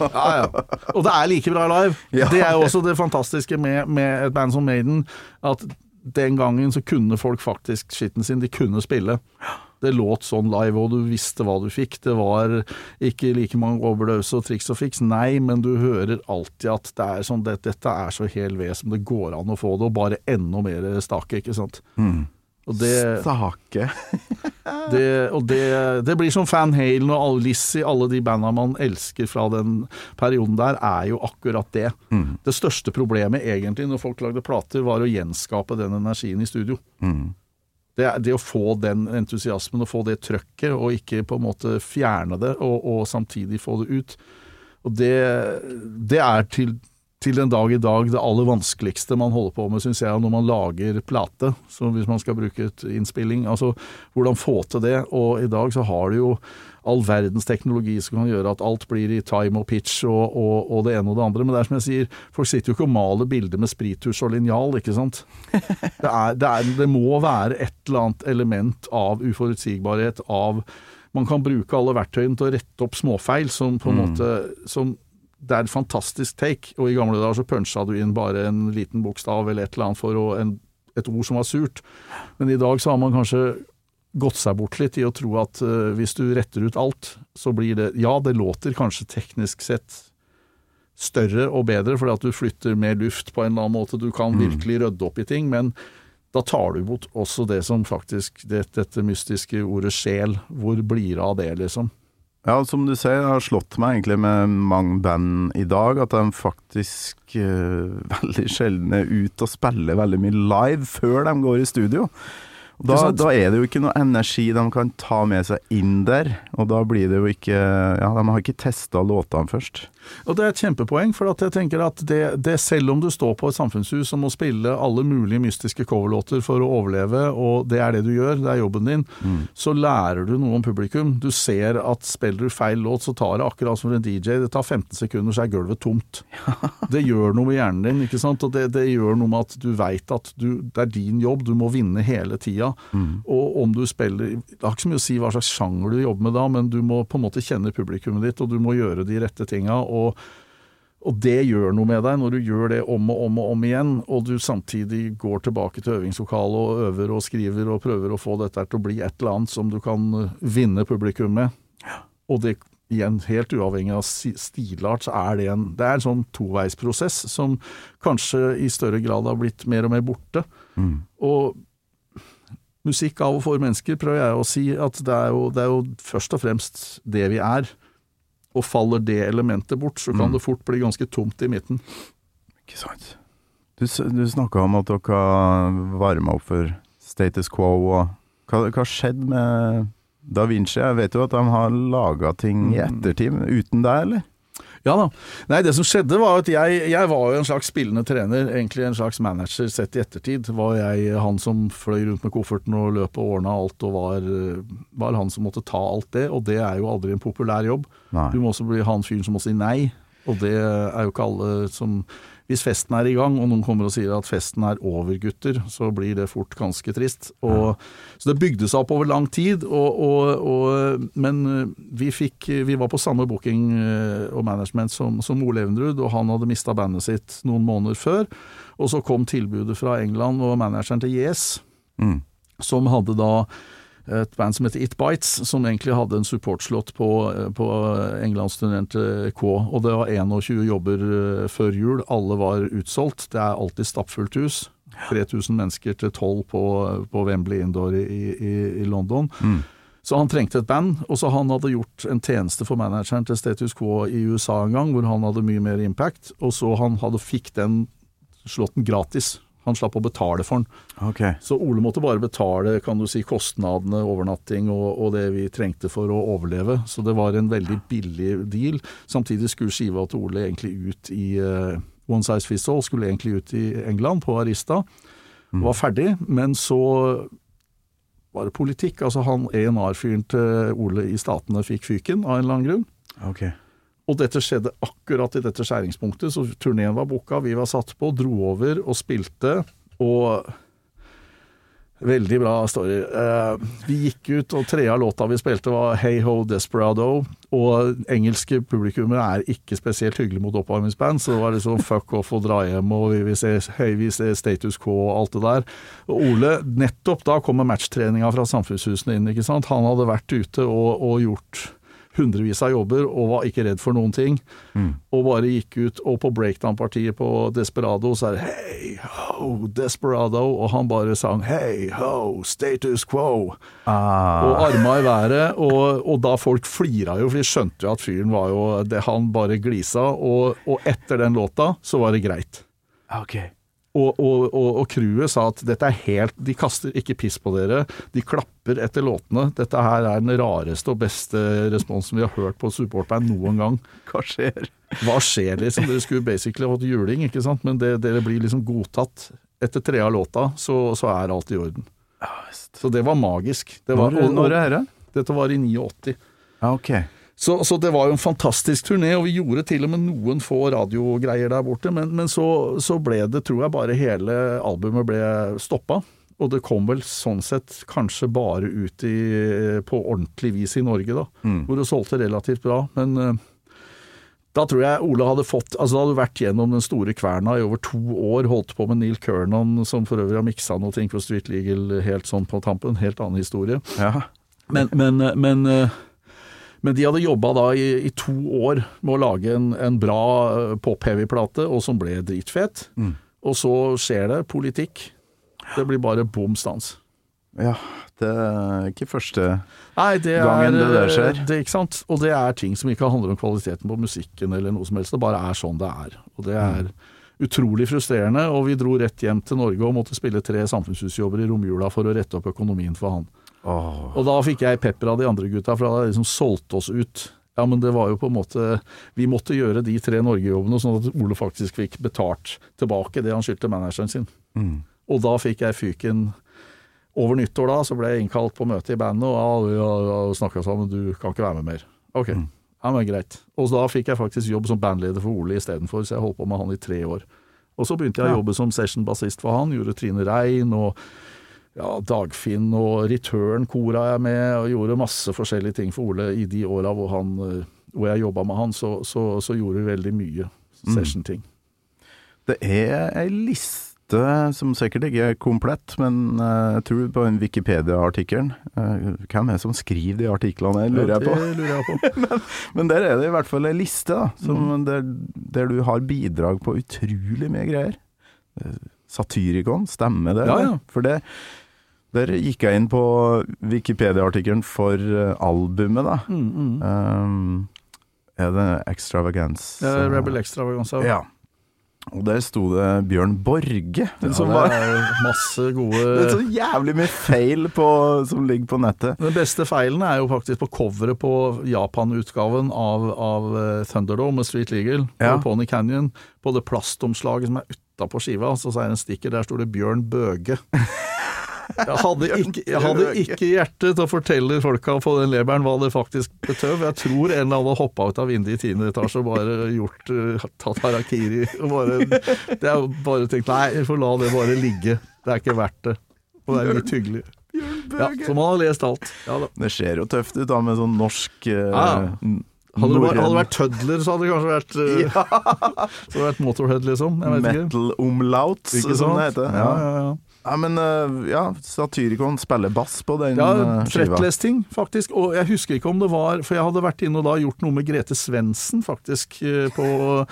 Ja, ja. Og det er like bra live. Ja. Det er jo også det fantastiske med, med et band som Maiden, at den gangen så kunne folk faktisk skitten sin, de kunne spille. Det låt sånn live, og du visste hva du fikk. Det var ikke like mange overdose og triks og fiks, nei, men du hører alltid at det er sånn, det, dette er så hel ved som det går an å få det, og bare enda mer stake, ikke sant. Og det, Stake. det, og det, det blir som Fan Halen og Alice Lizzie, alle de banda man elsker fra den perioden der, er jo akkurat det. Det største problemet egentlig når folk lagde plater, var å gjenskape den energien i studio. Det, er- det å få den entusiasmen og få det trøkket, og ikke på en måte fjerne det, og, og samtidig få det ut. Og det, det er til, til den dag i dag det aller vanskeligste man holder på med, syns jeg, når man lager plate. Så hvis man skal bruke et innspilling. Altså hvordan få til det. Og i dag så har du jo all verdens teknologi som kan gjøre at alt blir i time og pitch og, og, og det ene og det andre. Men det er som jeg sier, folk sitter jo ikke og maler bilder med sprittusj og linjal, ikke sant. Det, er, det, er, det må være et eller annet element av uforutsigbarhet, av Man kan bruke alle verktøyene til å rette opp småfeil som på en måte som det er et fantastisk take, og i gamle dager så punsja du inn bare en liten bokstav eller et eller annet for å, en, et ord som var surt. Men i dag så har man kanskje gått seg bort litt i å tro at uh, hvis du retter ut alt, så blir det Ja, det låter kanskje teknisk sett større og bedre, fordi at du flytter mer luft på en eller annen måte. Du kan virkelig rydde opp i ting, men da tar du bort også det som faktisk det, Dette mystiske ordet sjel. Hvor blir det av det, liksom? Ja, som du ser, det har slått meg egentlig med mange band i dag, at de faktisk uh, veldig sjelden er ute og spiller veldig mye live før de går i studio. Da, da er det jo ikke noe energi de kan ta med seg inn der, og da blir det jo ikke Ja, de har ikke testa låtene først. Og det er et kjempepoeng, for at jeg tenker at det, det selv om du står på et samfunnshus og må spille alle mulige mystiske coverlåter for å overleve, og det er det du gjør, det er jobben din, så lærer du noe om publikum. Du ser at spiller du feil låt, så tar det akkurat som for en DJ, det tar 15 sekunder, så er gulvet tomt. Det gjør noe med hjernen din, ikke sant? og det, det gjør noe med at du veit at du, det er din jobb, du må vinne hele tida. Og om du spiller Det har ikke så mye å si hva slags sjanger du jobber med da, men du må på en måte kjenne publikummet ditt, og du må gjøre de rette tinga. Og, og det gjør noe med deg når du gjør det om og om og om igjen, og du samtidig går tilbake til øvingslokalet og øver og skriver og prøver å få dette til å bli et eller annet som du kan eh, vinne publikum med. Og det igjen, helt uavhengig av stilart, så er det en, det er en sånn toveisprosess som kanskje i større grad har blitt mer og mer borte. Og musikk av og for mennesker, prøver jeg å si at det er, jo, det er jo først og fremst det vi er. Og faller det elementet bort, så kan det fort bli ganske tomt i midten. Ikke sant. Du, du snakka om at dere varma opp for status quo, og hva, hva skjedde med Da Vinci? Jeg vet jo at de har laga ting i ettertid, uten deg, eller? Ja da. Nei, det som skjedde var at jeg, jeg var jo en slags spillende trener, egentlig en slags manager sett i ettertid. Var jeg han som fløy rundt med kofferten og løp og ordna alt, og var, var han som måtte ta alt det. Og det er jo aldri en populær jobb. Nei. Du må også bli han fyren som må si nei, og det er jo ikke alle som hvis festen er i gang, og noen kommer og sier at festen er over, gutter, så blir det fort ganske trist. Og, Så det bygde seg opp over lang tid, og, og, men eh, vi, fikk, vi var på samme booking eh, og management som, som Ole Evenrud, og han hadde mista bandet sitt noen måneder før. Og så kom tilbudet fra England og manageren til Yes, Mm. som hadde da et band som heter It Bites, som egentlig hadde en supportslått på, på englandsturneren til K. Og det var 21 jobber eh, før jul. Alle var utsolgt. Det er alltid stappfullt hus. 3000 mennesker til 12 på, på Wembley Indoor i, i, i London. Så han trengte et band, og så han hadde gjort en tjeneste for manageren til Status Quo i USA en gang, hvor han hadde mye mer impact, og så han hadde fikk den slåtten gratis. Han slapp å betale for den. Okay. Så Ole måtte bare betale kan du si, kostnadene, overnatting og, og det vi trengte for å overleve. Så det var en veldig billig deal. Samtidig skulle skiva til Ole egentlig ut i uh, One Size Fits All, skulle egentlig ut i England, på Arista. Var ferdig, men så var det politikk. Altså han ENR-fyren til Ole i Statene fikk fyken av en eller annen grunn. ok. Og dette skjedde akkurat i dette skjæringspunktet, så turneen var booka, vi var satt på, dro over og spilte, og Veldig bra story. Eh, vi gikk ut, og tre av låta vi spilte var Hey Ho Desperado. Og engelske publikummere er ikke spesielt hyggelig mot oppvarmingsband, så det var liksom fuck off og dra hjem, og vi vil se, hei, vi ser status quo og alt det der. Og Ole, nettopp da kommer matchtreninga fra Samfunnshusene inn, ikke sant. Han hadde vært ute og, og gjort hundrevis av jobber og var ikke redd for noen ting. Og bare gikk ut, og på breakdown-partiet på Desperado så er det Hey ho, Desperado, og han bare sang Hey ho, status quo. Ah. Og arma i været, og, og da folk flira jo, for de skjønte jo at fyren var jo det, Han bare glisa, og, og etter den låta så var det greit. Ok. Og, og, og, og crewet sa at dette er helt De kaster ikke piss på dere. De klapper etter låtene. Dette her er den rareste og beste responsen vi har hørt på supportband noen gang. Hva skjer? Hva skjer, liksom? Dere skulle basically fått juling, ikke sant? Men det, dere blir liksom godtatt. Etter tre av låta, så, så er alt i orden. Så det var magisk. Det var, Når, når er det? Dette var i 89. Ja, ok. Så, så det var jo en fantastisk turné, og vi gjorde til og med noen få radiogreier der borte, men, men så, så ble det, tror jeg, bare hele albumet ble stoppa. Og det kom vel sånn sett kanskje bare ut i, på ordentlig vis i Norge, da. Hvor det solgte relativt bra. Men eh, da tror jeg Ole hadde fått Altså, da hadde du vært gjennom den store kverna i over to år, holdt på med Neil Kernan, som for øvrig har miksa noe ting for Street Legal helt sånn på tampen. Helt annen historie. Ja. Men, men, men, eh, men de hadde jobba da i, i to år med å lage en, en bra eh, pop-heavy-plate, og som ble dritfet. Og så skjer det politikk. Det blir bare bom stans. ja. Det er ikke første Nei, det Gangen er det der skjer. Det, ikke sant? Og det er ting som ikke handler om kvaliteten på musikken eller noe som helst. Det bare er sånn det er. Og det er utrolig frustrerende. Og vi dro rett hjem til Norge og måtte spille tre samfunnshusjobber i romjula for å rette opp økonomien for han. Åh. Og da fikk jeg pepper av de andre gutta, for da hadde de liksom solgt oss ut. Ja, men det var jo på en måte Vi måtte gjøre de tre Norge-jobbene, sånn at Ole faktisk fikk betalt tilbake det han skyldte manageren sin. Og da fikk jeg fyken over nyttår da, så ble jeg innkalt på møte i bandet, og ja, snakka sammen, du kan ikke være med mer. Ok, ja, men greit. Og da fikk jeg faktisk jobb som bandleder for Ole istedenfor, så jeg holdt på med han i tre år. Og så begynte jeg å jobbe som session-bassist for han, gjorde Trine Rein og ja, Dagfinn og Return kora jeg med, og gjorde masse forskjellige ting for Ole i de åra hvor, han, eh, hvor jeg jobba med han, så, så, så gjorde vi veldig mye session-ting. Det er ei liste som sikkert ikke er komplett, men eh, jeg tror på den Wikipedia-artikkelen eh, Hvem er det som skriver de artiklene, lurer jeg på. Det lurer jeg på. Men der er det i hvert fall ei liste, da, som, der, der du har bidrag på utrolig mye greier. Satyrikon, stemmer det? Ja, ja. For det der gikk jeg inn på Wikipedia-artikkelen for eh, albumet, da. Um, er det Extravagance? Er Rebel Extravagance. Ja. Og der sto det Bjørn Borge. Ja, som det var, masse gode det er så jævlig mye feil på, som ligger på nettet. Den beste feilen er jo faktisk på coveret på Japan-utgaven av, av eh, Thunderdome med Street Legal Ja. på Pony Canyon. På det plastomslaget som er utapå skiva, så er det en stikker, der står det Bjørn Bøge. Jeg hadde, ikke, jeg hadde ikke hjerte til å fortelle folka på den leberen hva det faktisk betøv. Jeg tror en eller annen hoppa ut av vinduet i tiende etasje og bare gjort uh, tatt harakiri. Og bare, det er bare tenkt nei, vi får la det bare ligge. Det er ikke verdt det. Og det er litt hyggelig. Ja, så man har lest alt. Ja. Det ser jo tøft ut da, med sånn norsk uh, Ja. Hadde det, vært, hadde det vært tødler, så hadde det kanskje vært, uh, så hadde det vært Motorhead, liksom. Jeg vet ikke. Metal omlauts, Ikke som det heter. Ja, ja, ja. Ja, men eh, ja, Satyricon spiller bass på den Ja, eh, skiva. Fretless-ting, faktisk. Og jeg husker ikke om det var For jeg hadde vært inne og da gjort noe med Grete Svendsen, faktisk. eh, På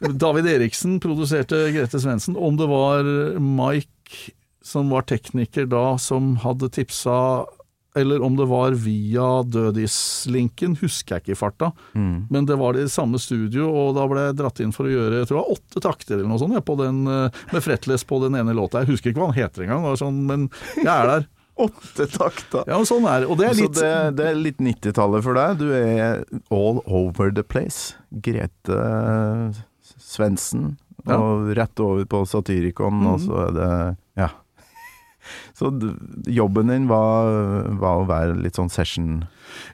David Eriksen produserte Grete Svendsen. Om det var Mike som var tekniker da, som hadde tipsa eller om det var via Dødis-linken, husker jeg ikke i farta. Mm. Men det var det i samme studio, og da ble jeg dratt inn for å gjøre jeg tror det var åtte takter eller noe sånt, jeg, på den, eh, med fretless på den ene låta. Jeg husker ikke hva han heter engang, sånn, men jeg er der. Åtte takter! Ja, sånn er. Og det er Så litt det, det er litt 90-tallet for deg. Du er all over the place. Grete Svendsen, Ja. og rett over på Satyricon, og så er det Ja. Så jobben din var, var å være litt sånn session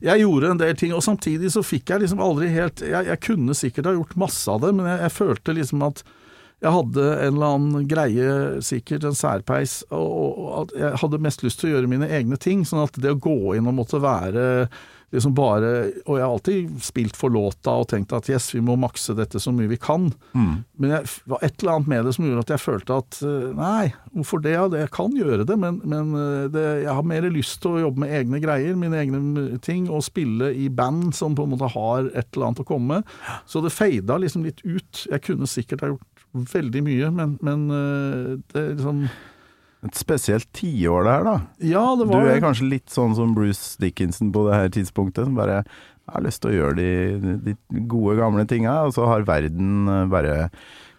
Jeg gjorde en del ting, og samtidig så fikk jeg liksom aldri helt Jeg, jeg kunne sikkert ha gjort masse av det, men jeg, jeg følte liksom at jeg hadde en eller annen greie, sikkert en særpeis, og, og at jeg hadde mest lyst til å gjøre mine egne ting. Sånn at det å gå inn og måtte være liksom bare Og jeg har alltid spilt for låta og tenkt at yes, vi må makse dette så mye vi kan. Men det var et eller annet med det som gjorde at jeg følte at eh, nei, hvorfor det? Ja, Jeg kan gjøre det, men, men eh, det, jeg har mer lyst til å jobbe med egne greier, mine egne ting, og spille i band som på en måte har et eller annet å komme med. Så det feida liksom litt ut. Jeg kunne sikkert ha gjort veldig mye, men, men eh, det liksom Et spesielt tiår der, da. Ja, det Du er kanskje litt sånn som Bruce Dickinson på det her tidspunktet, som bare har lyst til å gjøre de, de gode, gamle tinga, og så har verden eh, bare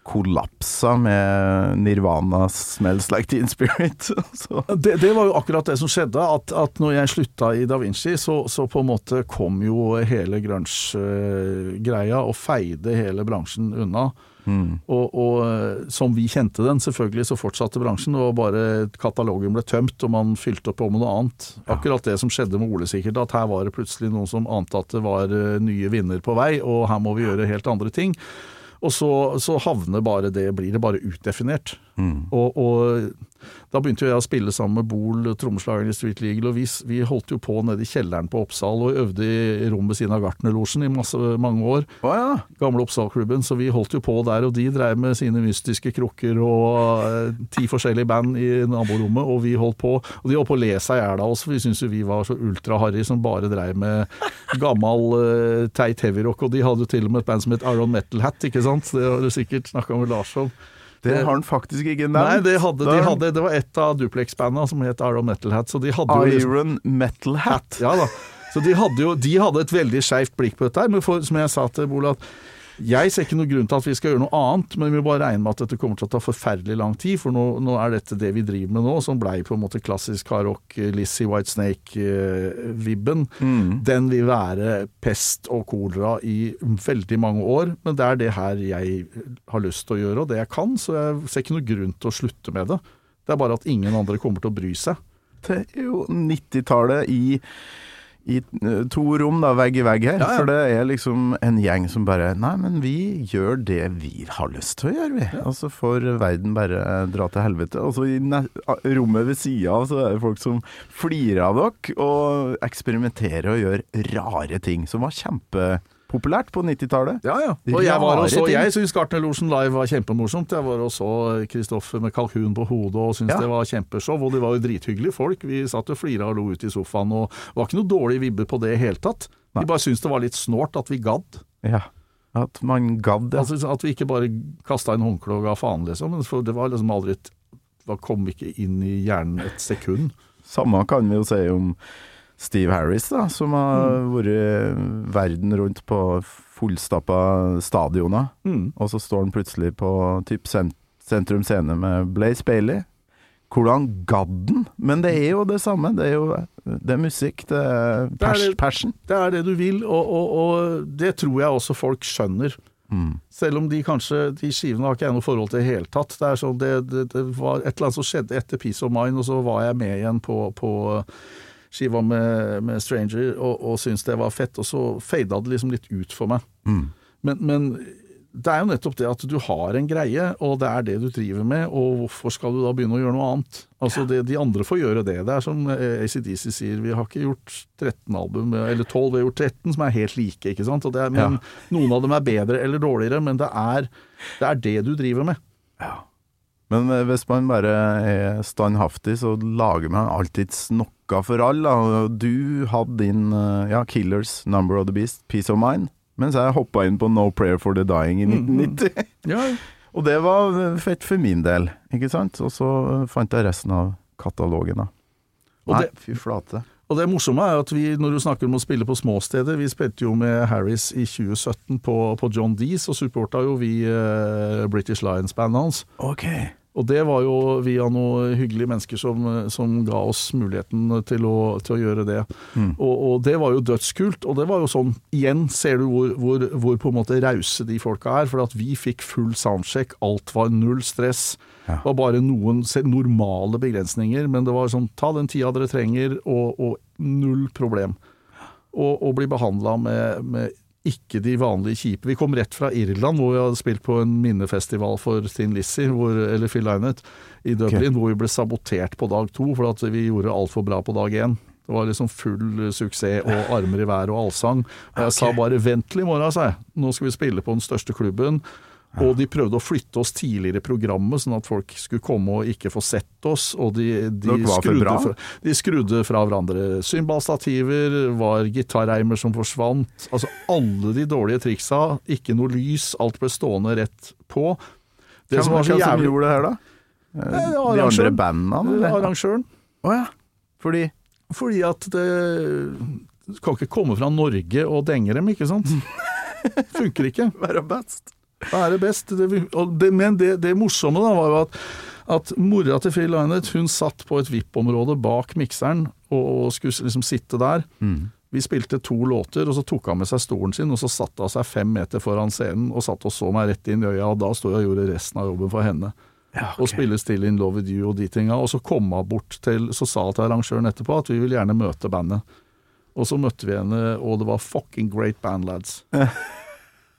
kollapsa med Nirvana 'Smells Like Teen Spirit'. Så, Det, det var jo akkurat det som skjedde, at, at når jeg slutta i Da Vinci, så, så på en måte kom jo hele grunge-greia og feide hele bransjen unna. Og, og eh, som vi kjente den, selvfølgelig så fortsatte bransjen, og bare katalogen ble tømt og man fylte på med noe annet. Akkurat det som skjedde med Ole sikkert, at her var det plutselig noen som ante at det var eh, nye vinner på vei, og her må vi gjøre helt andre ting. Og så, så havner bare det, blir det bare utdefinert. Og, og da begynte jeg å spille sammen med Bol, trommeslageren i Street Legal, og vi, vi holdt jo på nede i kjelleren på Oppsal og øvde i rommet ved siden av Gartnerlosjen i masse, mange år. Oh, ja. Gamle Oppsalklubben, så vi holdt jo på der, og de dreiv med sine mystiske krukker og eh, ti forskjellige band i naborommet, og vi holdt på. Og de holdt på å le seg i hjel av oss, for vi syntes jo vi var så ultra-harry som bare dreiv med gammel eh, teit heavyrock, og de hadde jo til og med et band som het Iron Metal Hat, ikke sant? Det har du sikkert snakka med Lars om. Det har han faktisk ikke nevnt. Nei, det, hadde, de hadde, det var et av Duplex-banda som het Iron Metal Hat, så de hadde jo liksom Iron Metal Hat. ja da. Så de hadde jo de hadde et veldig skeivt blikk på dette her. Men for, som jeg sa til Bola, at jeg ser ikke noe grunn til at vi skal gjøre noe annet, men vi må bare regne med at dette kommer til å ta forferdelig lang tid. For nå, nå er dette det vi driver med nå, som blei på en måte klassisk hardrock, eh, Lizzie White Snake-vibben. Den vil være pest og kolera i veldig mange år. Men det er det her jeg har lyst til å gjøre, og det jeg kan. Så jeg ser ikke noe grunn til å slutte med det. Det er bare at ingen andre kommer til å bry seg. Det er jo 90-tallet i, i eh, to rom, da, vegg i vegg her. Ja, ja. For det er liksom en gjeng som bare Nei, men vi gjør det vi har lyst til å gjøre, vi. Og så får verden bare dra til helvete. Og så i rommet ved sida av så er det folk som flirer av dere og eksperimenterer og gjør rare ting, som var kjempepopulært på 90-tallet. Ja, ja. Og jeg var også, ting. jeg syns Gartnerlosjen live var kjempemorsomt. Jeg var og så Kristoffer med kalkun på hodet og syntes Ja. det var kjempeshow. Og de var jo drithyggelige folk. Vi satt og flira og lo ut i sofaen, og det var ikke noe dårlig vibbe på det i hele tatt. Nei. De bare syntes det var litt snålt at vi gadd. Ja. At man gadd ja. Altså, at vi ikke bare kasta inn håndkle og ga faen, liksom. For det var liksom aldri et Det kom ikke inn i hjernen et sekund. Samme kan vi jo si om Steve Harris, da, som har Mm. vært verden rundt på fullstappa stadioner, Mm. og så står han plutselig på typ sentrum scene med Blaze Bailey. Hvordan gadd han? Men det er jo det samme. Det er jo det er musikk, det er Det er det. passion. Det er det du vil, og, og, og det tror jeg også folk skjønner. Mm. Selv om de kanskje De skivene har ikke jeg noe forhold til i det hele tatt. Det sånn, det, det, det var et eller annet som skjedde etter Peace of Mind, og så var jeg med igjen på, på skiva med, med Stranger og, og syntes det var fett, og så fada det liksom litt ut for meg. Mm. Men, men det er jo nettopp det at du har en greie, og det er det du driver med, og hvorfor skal du da begynne å gjøre noe annet? Altså det, De andre får gjøre det. Det er som eh, ACDC sier, vi har ikke gjort 13 album, eller 12, vi har gjort 13 som er helt like, ikke sant? Og det er, men Noen av dem er bedre eller dårligere, men det er det, er det du driver med. Men eh, hvis man bare er standhaftig, så lager man alltids noe for alle. Og Du hadde din eh, ja, Killers, Number of the Beast, Peace of Mind, mens jeg hoppa inn på No Prayer for the Dying i 1990. Ja, Og det var eh, fett for min del, ikke sant? Og så eh, fant jeg resten av katalogen, da. Nei, det- fy flate. Og det morsomme er at vi, når du snakker om å spille på småsteder, vi spilte jo med Harris i 2017 på, på John Dees, og supporta jo vi eh, British Lions-bandet hans. Ok. Og det var jo via noen hyggelige mennesker som, som ga oss muligheten til å, til å gjøre det. Og, og det var jo dødskult. Og det var jo sånn, igjen ser du hvor, hvor, hvor på en måte rause de folka er. For at vi fikk full soundcheck, alt var null stress. Det var bare noen normale begrensninger, men det var sånn ta den tida dere trenger, og, og null problem. Og, og bli behandla med, med ikke de vanlige kjipe. Vi kom rett fra Irland, hvor vi hadde spilt på en minnefestival for Thin Lizzie, hvor, eller Phil Lynott, i Dublin, hvor vi ble sabotert på dag to, for at vi gjorde altfor bra på dag én. Det var liksom full suksess og armer i været og allsang. Og jeg sa bare 'vent til i morgen', sa jeg. Nå skal vi spille på den største klubben. Og de prøvde å flytte oss tidligere i programmet, sånn at folk skulle komme og ikke få sett oss. Og de, de, skrudde, fra, de skrudde fra hverandre cymbalstativer, var gitarreimer som forsvant. Altså alle de dårlige triksa, ikke noe lys, alt ble stående rett på. Det Hvem som var så som jævlig gjorde det her, da? Eh, De andre bandene? eller? Arrangøren. Å ja. Fordi Fordi at det du kan ikke komme fra Norge og denge dem, ikke sant? Funker ikke. Være best. Det best. Det, men det, det morsomme da var jo at, at mora til Phil Lynott hun satt på et VIP-område bak mikseren og, skulle liksom sitte der. Vi spilte to låter, og så tok han med seg stolen sin, og så satte han seg fem meter foran scenen og satt og så meg rett inn i øya, og da sto jeg og gjorde resten av jobben for henne. Og spille Still In Love With You og de tinga. Og så kom hun bort til Så sa hun til arrangøren etterpå at vi vil gjerne møte bandet. Og så møtte vi henne, og det var fucking great band, lads.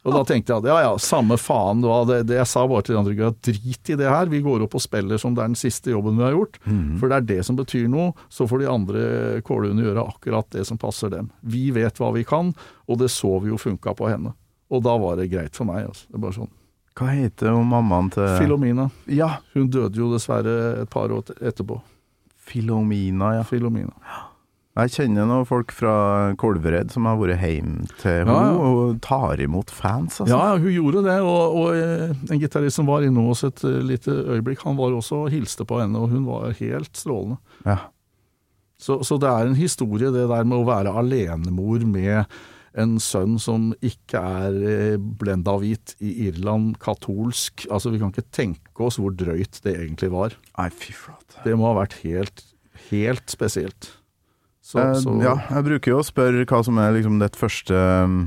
Og da tenkte jeg at ja ja, samme faen. Det, det, det jeg sa bare til de andre gutta, drit i det her. Vi går opp og spiller som det er den siste jobben vi har gjort. For det er det som betyr noe. Så får de andre kålhundene gjøre akkurat det som passer dem. Vi vet hva vi kan, og det så vi jo funka på henne. Og da var det greit for meg. Altså. Det er bare sånn. Hva heter hun mammaen til Filomina. Ja, Hun døde jo dessverre et par år etterpå. Filomina, ja. Filomina. Jeg kjenner noen folk fra Kolvereid som har vært hjemme til henne ja. og tar imot fans, altså. Ja, ja, hun gjorde det. Og, og eh, en gitarist som var innom oss et eh, lite øyeblikk, han var også og hilste på henne, og hun var helt strålende. Ja. Så, så det er en historie, det der med å være alenemor med en sønn som ikke er eh, blenda hvit i Irland, katolsk. Altså, vi kan ikke tenke oss hvor drøyt det egentlig var. Nei, fy flate. Det må ha vært helt, helt spesielt. Så, Eh, så Ja, jeg bruker jo å spørre hva som er liksom ditt første um,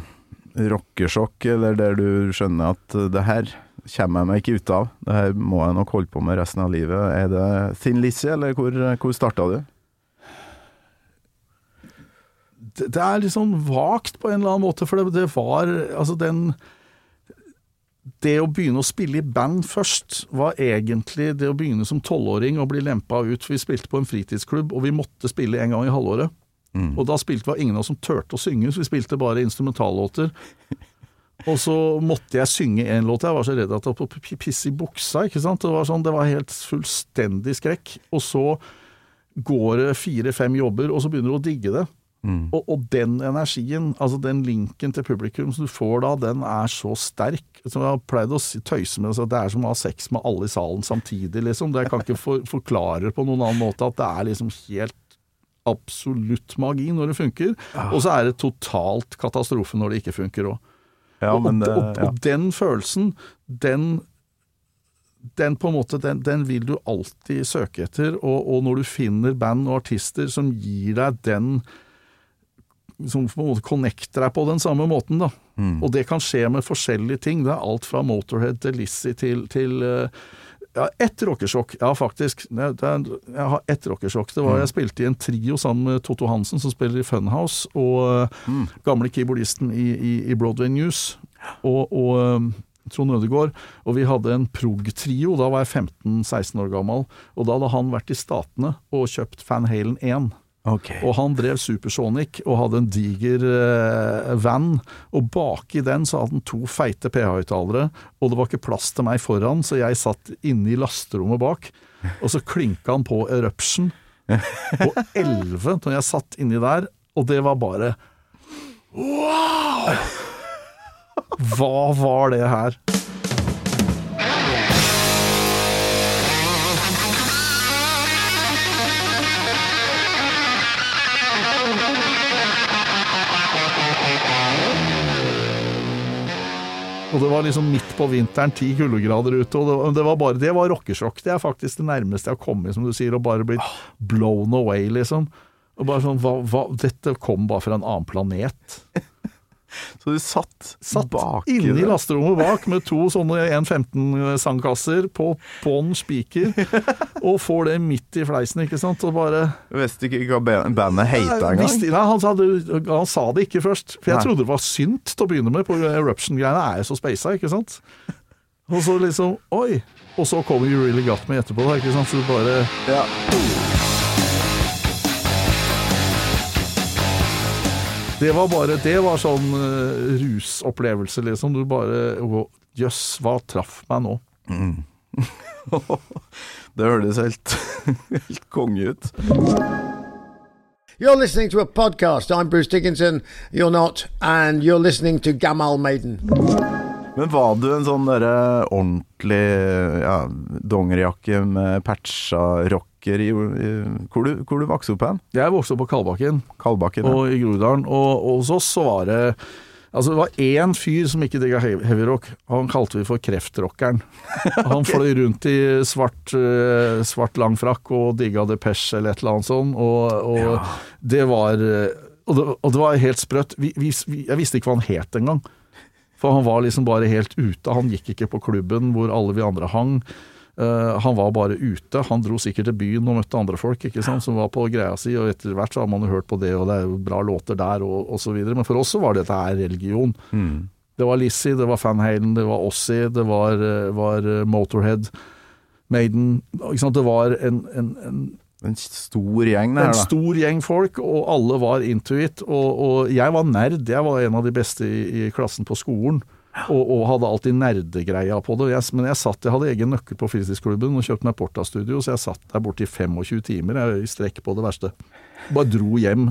rockesjokk, eller der du skjønner at uh, det her kommer jeg meg ikke ut av. Det her må jeg nok holde på med resten av livet. Er det Thin Lizzie, eller hvor, hvor starta du? det, det er litt sånn vagt på en eller annen måte, for det, det var altså den Det å begynne å spille i band først, var egentlig det å begynne som tolvåring og bli lempa ut. Vi spilte på en fritidsklubb, og vi måtte spille en gang i halvåret. Og da spilte vi ingen av oss som turte å synge, så vi spilte bare instrumentallåter. Og så måtte jeg synge en låt. Jeg var så redd at jeg holdt pisse i buksa. ikke sant? Det var, sånn, det var helt fullstendig skrekk. Og så går det fire-fem jobber, og så begynner du å digge det. Og, og den energien, altså den linken til publikum som du får da, den er så sterk. Som jeg har pleid å tøyse med, at det er som å ha sex med alle i salen samtidig, liksom. Det jeg kan ikke for, forklare på noen annen måte at det er liksom helt absolutt magi når det funker. Og så er det totalt katastrofe når det ikke funker òg. Ja, og, og, og, og den følelsen, den den på en måte, den, den vil du alltid søke etter, og, og når du finner band og artister som gir deg den som på en måte connecter deg på den samme måten, da. Og det kan skje med forskjellige ting. Det er alt fra Motorhead til Lizzie til, til eh, ja, ett rockesjokk. Ja, faktisk. Er, jeg har ett rockesjokk. Det var Jeg spilte i en trio sammen med Totto Hansen, som spiller i Funhouse, og mm. gamle keyboardisten i, i, i Broadway News, og, og eh, Trond Ødegaard. Og vi hadde en prog-trio. Da var jeg 15-16 år gammel. Og da hadde han vært i Statene og kjøpt Van Halen 1. Ok. Og han drev Supersonic og hadde en diger eh, van. Og baki den så hadde han to feite PH-høyttalere, og det var ikke plass til meg foran, så jeg satt inne i lasterommet bak. Og så klinka han på Eruption på 11 når jeg satt inni der, og det var bare Wow! Hva var det her? Og det var liksom midt på vinteren, ti kuldegrader ute, og det, var- bare Det var rockesjokk. Det er faktisk det nærmeste jeg har kommet, som du sier, og bare blitt blown away, liksom. Og bare sånn hva, hva, Dette kom bare fra en annen planet. Så du satt, Satt bak inne i lasterommet bak med to sånne 1.15-sangkasser på bånn spiker, og får det midt i fleisen, ikke sant, og bare Visste ikke hva bandet heita engang. Visste- Nei, han, sa det- han sa det ikke først. For jeg Nei. trodde det var synt til å begynne med, på Eruption-greiene er jo så speisa, ikke sant? Og så liksom Oi! Og så kommer You Really Got Me etterpå, da, ikke sant? Så du bare Ja. Det var bare Det var sånn uh, rusopplevelse, liksom. Du bare Jøss, hva traff meg nå? Det hørtes helt, helt konge ut. You're listening to a podcast. I'm Bruce Dickinson. You're not. And you're listening to Gamal Maiden. Men var du en sånn derre ordentlig ja, dongerijakke med patcha rocker i, i Hvor du, hvor du vokste opp hen? Jeg vokste opp på Kalbakken. Kalbakken? Ja. Og i Groruddalen. Og, og hos oss så var det Altså, det var én fyr som ikke digga heavy heavy rock. Han kalte vi for kreftrockeren. Han fløy rundt i svart, eh, svart lang frakk og digga Depeche eller et eller annet sånt, og, og det var og det, og det var helt sprøtt. Vi, vi, jeg visste ikke hva han het engang. For han var liksom bare helt ute. Han gikk ikke på klubben hvor alle vi andre hang. Eh, han var bare ute. Han dro sikkert til byen og møtte andre folk ikke sant, som var på greia si, og etter hvert så har man jo hørt på det, og det er jo bra låter der, og, osv. Men for oss så var dette her religion. Det var Lizzie, det var Van Halen, det var Ossie, det var, eh, var eh, Motorhead, Maiden ikke sant? Det var en, en, en En stor gjeng det en stor gjeng folk, og alle var into it. Og, og jeg var nerd, jeg var en av de beste i, i klassen på skolen. Og, og hadde alltid nerdegreia på det. Jeg, men jeg satt, jeg hadde egen nøkkel på fritidsklubben og kjøpte meg Porta-studio, så jeg satt der borte i 25 timer jeg, i strekk på det verste. Bare dro hjem,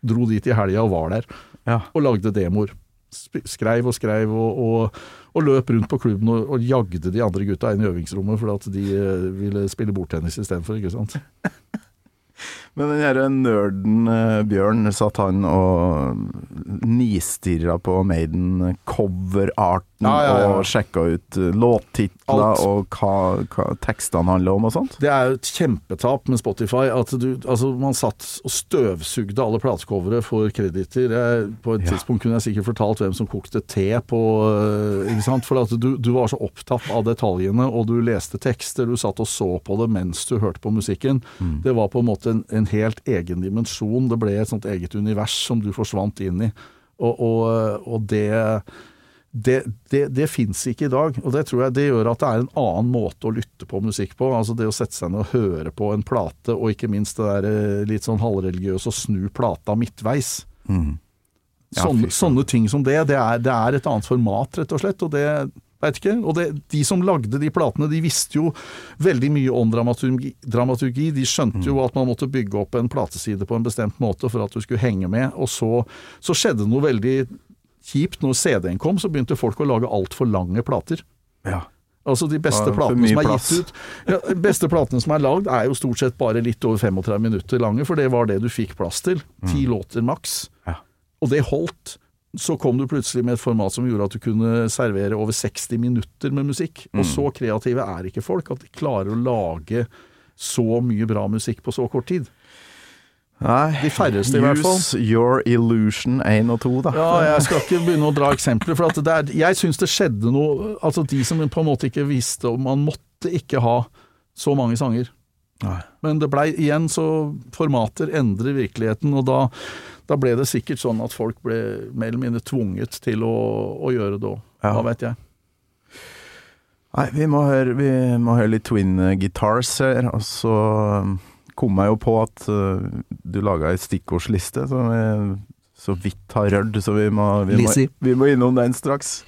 dro dit i helga og var der. Ja. Og lagde demoer. Skreiv og skreiv og, og, og løp rundt på klubben og, og jagde de andre gutta inn i øvingsrommet fordi at de eh, ville spille bordtennis istedenfor, ikke sant. Men den her nerden eh, Bjørn satt han og nistirra på Maiden-coverarten Ja, ja, ja. og sjekka ut eh, låttitler Alt. og hva, hva tekstene handler om og sånt. Det er jo et kjempetap med Spotify at du Altså, man satt og støvsugde alle platecovere for kreditter. På et tidspunkt kunne jeg sikkert fortalt hvem som kokte te på øh, Ikke sant? For at du, du var så opptatt av detaljene, og du leste tekster, du satt og så på det mens du hørte på musikken. Det var på en måte en, en helt egen dimensjon. Det ble et sånt eget univers som du forsvant inn i. Og, og, og det det, det, det fins ikke i dag, og det tror jeg det gjør at det er en annen måte å lytte på musikk på. Altså det å sette seg ned og høre på en plate, og ikke minst det der eh, litt sånn halvreligiøse å snu plata midtveis. Ja, sånne, sånne ting som det, det er, det er et annet format, rett og slett. Og det vet ikke. Og det, de som lagde de platene, de visste jo veldig mye om dramaturgi. dramaturgi. De skjønte Mm. jo at man måtte bygge opp en plateside på en bestemt måte for at du skulle henge med. Og så, så skjedde noe veldig kjipt. Når CD-en kom, så begynte folk å lage altfor lange plater. Ja. Altså De beste platene som er plass. gitt ut ja, beste platene som er lagd, er jo stort sett bare litt over 35 minutter lange, for det var det du fikk plass til. Ti låter maks. Mm. Ja. Og det holdt. Så kom du plutselig med et format som gjorde at du kunne servere over 60 minutter med musikk. Og Mm. så kreative er ikke folk at de klarer å lage så mye bra musikk på så kort tid. Nei, De færreste i hvert fall. Use your illusion 1 og 2, da. Ja, jeg skal ikke begynne å dra eksempler, for at det er, jeg syns det skjedde noe Altså, de som på en måte ikke visste om Man måtte ikke ha så mange sanger. Nei. Men det blei igjen så Formater endrer virkeligheten, og da, da ble det sikkert sånn at folk ble mer eller mindre tvunget til å, å gjøre det òg. Ja. Hva vet jeg. Nei, vi må høre, vi må høre litt Twin Guitars her, og så um, kom jeg jo på at uh, du laga ei stikkordsliste som vi så vidt har rørt, så vi må, vi må, vi må innom den straks.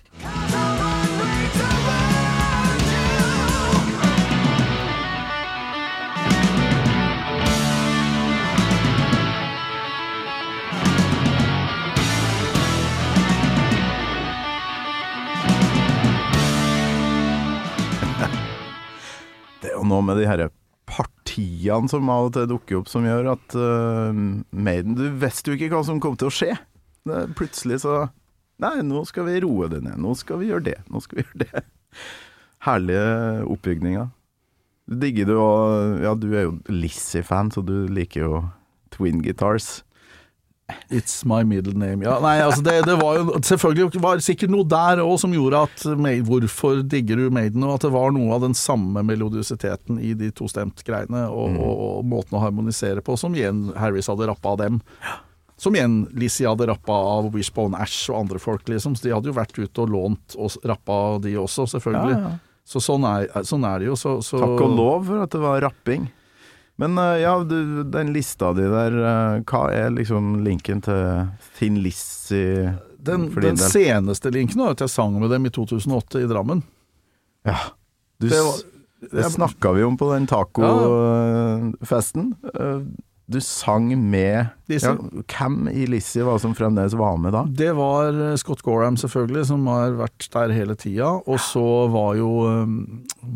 Noe med de herre partiene som av og til dukker opp, som gjør at uh, Maiden Du visste jo ikke hva som kom til å skje. Det, plutselig så Nei, nå skal vi roe det ned. Nå skal vi gjøre det. Nå skal vi gjøre det. Herlige oppbygninger. Digger du òg Ja, du er jo Lizzie-fan, så du liker jo Twin Guitars. It's my middle name. Ja, nei, altså det, det var jo selvfølgelig var sikkert noe der òg som gjorde at Hvorfor digger du Maiden? Og at det var noe av den samme melodiositeten i de tostemt-greiene, og, og, og måten å harmonisere på, som igjen Harris hadde rappa av dem. Som igjen Lizzie hadde rappa av Wishbone Ash og andre folk, liksom. Så de hadde jo vært ute og lånt og rappa de også, selvfølgelig. Ja, ja. Så sånn er, sånn er det jo. Så, så Takk og lov for at det var rapping. Men eh, ja, du, den lista di der, eh, hva er liksom linken til Thin Lizzie Den, den seneste linken var at jeg sang med dem i 2008 i Drammen. Ja. Du, Det var- det snakka vi om på den tacofesten. Eh, Du sang med ja, Hvem i Lizzie var som fremdeles var med da? Det var eh, Scott Gorham, selvfølgelig, som har vært der hele tida. Og så var jo um,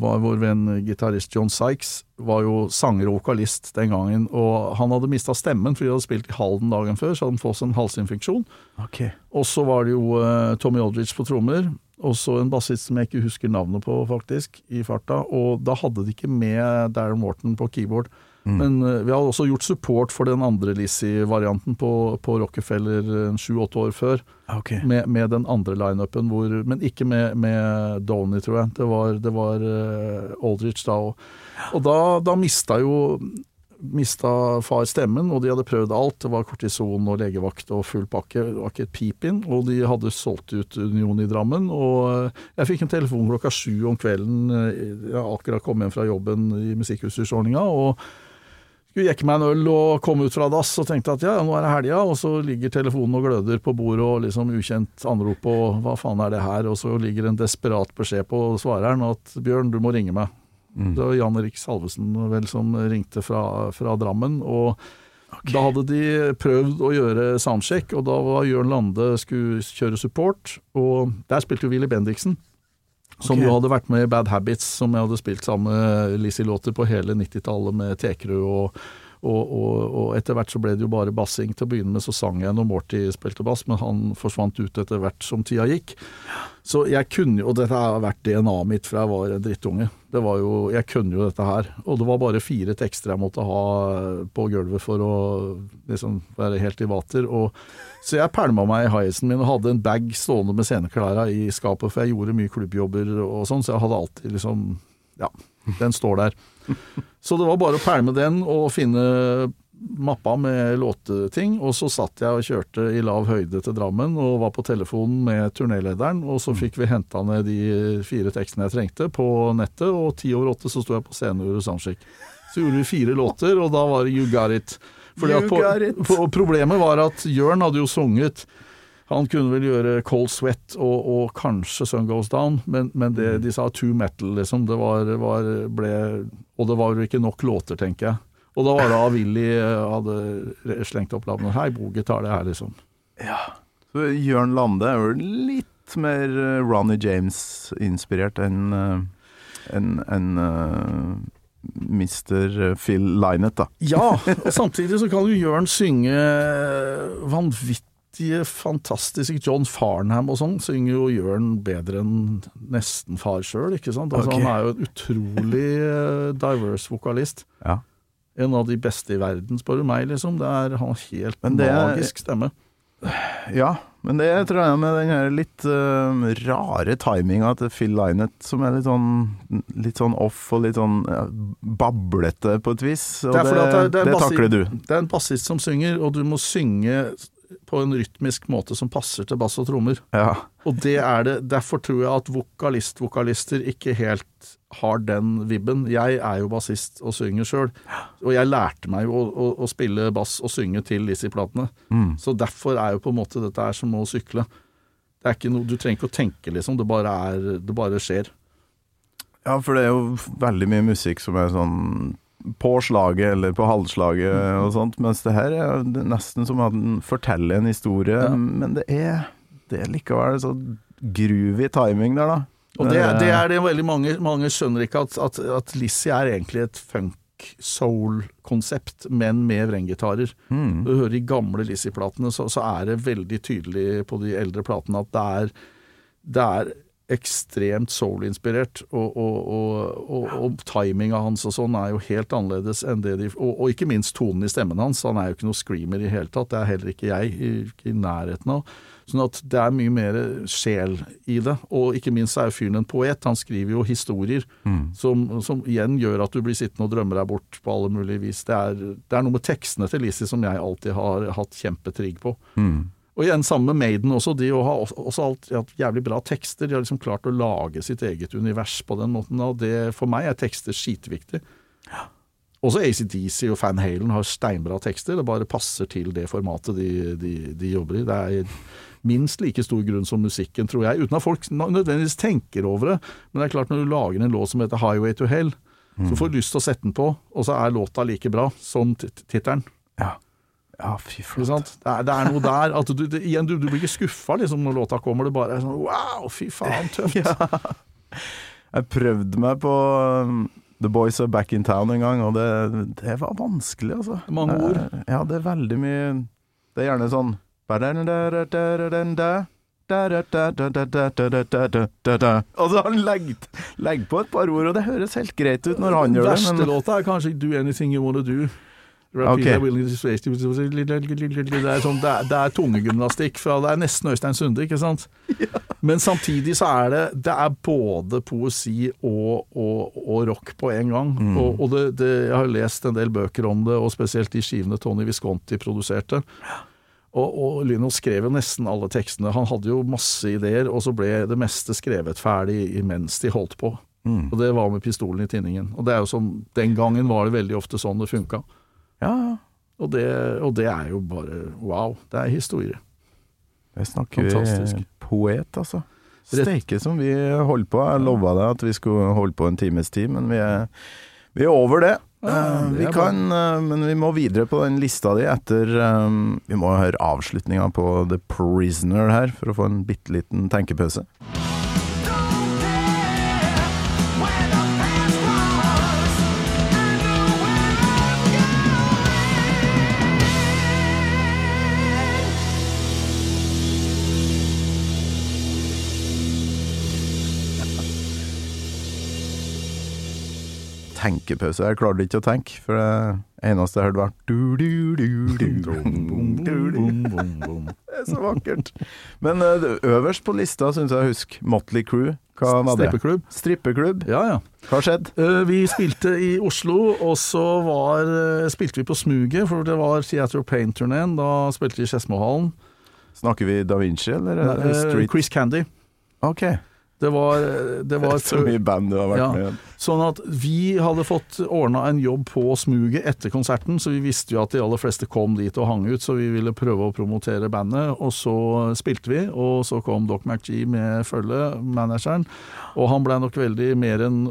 var vår venn gitarist John Sykes var jo sanger og vokalist den gangen. Og han hadde mista stemmen fordi han hadde spilt i Halden dagen før, så hadde han fått en halsinfeksjon. Okay. Og så var det jo eh, Tommy Aldrich på trommer. Og så en bassist som jeg ikke husker navnet på, faktisk, i farta. Og da hadde de ikke med Darren Morton på keyboard. Men eh, vi har også gjort support for den andre Lizzie-varianten på, på Rockefeller eh, sju-åtte år før. Okay. Med, med den andre lineupen, Men ikke med, med Donny, tror jeg. Det var, det var eh, Aldrich da òg. Og da, da mista jo Mista far stemmen, og de hadde prøvd alt. Det var kortison og legevakt og full pakke. Det var ikke et pip inn. Og de hadde solgt ut Union i Drammen. Og jeg fikk en telefon klokka sju om kvelden. Jeg akkurat kommet hjem fra jobben i musikkutstyrsordninga. og skulle jekke meg en øl og komme ut fra dass og tenkte at ja, nå er det helga, og så ligger telefonen og gløder på bordet og liksom ukjent anrop og hva faen er det her, og så ligger en desperat beskjed på svareren at Bjørn, du må ringe meg. Det var Jan Erik Salvesen vel som ringte fra, fra Drammen, og da hadde de prøvd å gjøre soundcheck, og da var Jørn Lande skulle kjøre support, og der spilte jo Willy Bendiksen. Som okay. jo hadde vært med i Bad Habits, som jeg hadde spilt sammen med Lizzie-låter på hele 90-tallet med Tekerud Og, og, og, og etter hvert så ble det jo bare bassing. Til å begynne med så sang jeg når Morty spilte bass, men han forsvant ut etter hvert som tida gikk. Så jeg kunne jo, og dette har vært DNA-et mitt fra jeg var en drittunge. Det var jo, Jeg kunne jo dette her. Og det var bare fire tekster jeg måtte ha på gulvet for å liksom være helt i vater. Og, så jeg pælma meg i high-heelsen min og hadde en bag stående med sceneklærne i skapet, for jeg gjorde mye klubbjobber og sånn, så jeg hadde alltid liksom Ja, den står der. Så det var bare å pælme den og finne mappa med låteting, og så satt jeg og kjørte i lav høyde til Drammen og var på telefonen med turnélederen, og så fikk vi henta ned de fire tekstene jeg trengte på nettet, og ti over åtte så sto jeg på scenen gjorde soundcheck. Så gjorde vi fire låter, og da var det You Got It. Fordi at på, på, problemet var at Jørn hadde jo sunget han kunne vel gjøre Cold Sweat og, og kanskje Sun Goes Down, men, men det, de sa too metal, liksom. Det var, var, ble Og det var jo ikke nok låter, tenker jeg. Og da var det Willy eh, hadde slengt opp navnet. Hei, Boge tar det her, liksom. Så Jørn Lande er jo litt mer eh, Ronny James-inspirert enn en, en, enn, eh, Mr. Phil Linet, da. Ja, og samtidig så kan jo Jørn synge vanvittige, fantastiske John Farnham og sånn synger jo Jørn bedre enn nesten far sjøl, ikke sant. Altså, okay. Han er jo en utrolig eh, diverse vokalist. Ja. En av de beste i verden, spør du meg, liksom. Det er, han har helt det magisk stemme. Ja, men det tror jeg med den her litt uh, rare timinga til Phil Linet, som er litt sånn, litt sånn off og litt sånn ja, bablete på et vis. Og Det det, det det er takler du. Det er en bassist som synger, og du må synge på en rytmisk måte som passer til bass og trommer. Ja. Og det er det, derfor tror jeg at vokalist-vokalister ikke helt har den vibben. Jeg er jo bassist og synger sjøl, og jeg lærte meg jo å, å, å spille bass og synge til Lizzie-platene. Mm. Så derfor er jo på en måte dette er som å sykle. Det er ikke noe, Du trenger ikke å tenke, liksom. Det bare, er, det bare skjer. ja, for det er jo veldig mye musikk som er sånn på slaget eller på halvslaget Mm. og sånt, mens det her er nesten som at den forteller en historie, Ja. men det er, det er likevel så groovy timing der, da. Og det, det er det veldig mange, mange skjønner ikke, at, at, at Lizzie er egentlig et funk-soul-konsept, men med vrengitarer. Mm. Du hører i gamle Lizzie-platene, så, så er det veldig tydelig på de eldre platene at det er, det er ekstremt soul-inspirert, og, og, og, og, timinga hans og sånn er jo helt annerledes enn det de og, og ikke minst tonen i stemmen hans. Han er jo ikke noe screamer i hele tatt, det er heller ikke jeg i, i nærheten av. Sånn at det er mye mer sjel i det, og ikke minst er jo fyren en poet. Han skriver jo historier som, som igjen gjør at du blir sittende og drømmer deg bort på alle mulige vis. Det er, det er noe med tekstene til Lizzie som jeg alltid har hatt kjempetrigg på. Og igjen sammen med Maiden også, de har også, alt, hatt jævlig bra tekster. De har liksom klart å lage sitt eget univers på den måten, og det, for meg er tekster skitviktig. Også ACDC og Fan Halen har steinbra tekster, det bare passer til det formatet de, de, de jobber i. Det er minst like stor grunn som musikken, tror jeg, uten at folk nødvendigvis tenker over det. Men det er klart, når du lager en låt som heter Highway to Hell, så får du lyst til å sette den på, og så er låta like bra som tit- tittelen. Ja. Ja, fy flate. Det, er, det er noe der at du, det, igjen, du, du blir ikke skuffa liksom, når låta kommer. Det bare er sånn wow, fy faen, tøft. Jeg prøvde meg på um, The Boys Are Back in Town en gang, og det, det var vanskelig, altså. Mange ord. Eh, Ja, det er veldig mye Det er gjerne sånn Og så har han legget legg på et par ord, og det høres helt greit ut når han gjør det, verste låta er kanskje Do Anything You Wanna Do. Ok. Det er, sånn, det, er, det er tungegymnastikk. Fra, det er nesten Øystein Sunde, ikke sant? Men samtidig så er det Det er både poesi og, og, og rock på en gang. Og, og det, det, jeg har lest en del bøker om det, og spesielt de skivene Tony Visconti produserte. Og, og Lino skrev jo nesten alle tekstene. Han hadde jo masse ideer, og så ble det meste skrevet ferdig mens de holdt på. Og det var med pistolen i tinningen. Og det er jo sånn, Den gangen var det veldig ofte sånn det funka. Ja. Og det, og det er jo bare wow. Det er historie. Det snakker Fantastisk. vi poet, altså. Steike som vi holder på. Jeg lova deg at vi skulle holde på en times tid, men vi er, vi er over det. Ja, Eh, det vi kan, eh, men vi må videre på den lista di etter eh, Vi må høre avslutninga på The Prisoner her, for å få en bitte liten tenkepause. Tenkepause. Jeg klarte ikke å tenke, for det eneste jeg hørte var du, du, du. Det er så vakkert. Men eh, øverst på lista syns jeg å huske Motley Crew. Hva var det? Strippeklubb. Strippeklubb. Ja, ja. Hva skjedde? Eh, Vi spilte i Oslo, og så var, eh, spilte vi på Smuget, for det var Theater Pain-turneen. Da spilte vi i Skedsmohallen. Snakker vi Da Vinci, eller Street? Chris Candy. Ok. Det var, det var Så mye band du har vært Ja. med i. Sånn at vi hadde fått ordna en jobb på Smuget etter konserten, så vi visste jo at de aller fleste kom dit og hang ut, så vi ville prøve å promotere bandet. Og så spilte vi, og så kom Doc McGee med følge, manageren. Og han blei nok veldig mer enn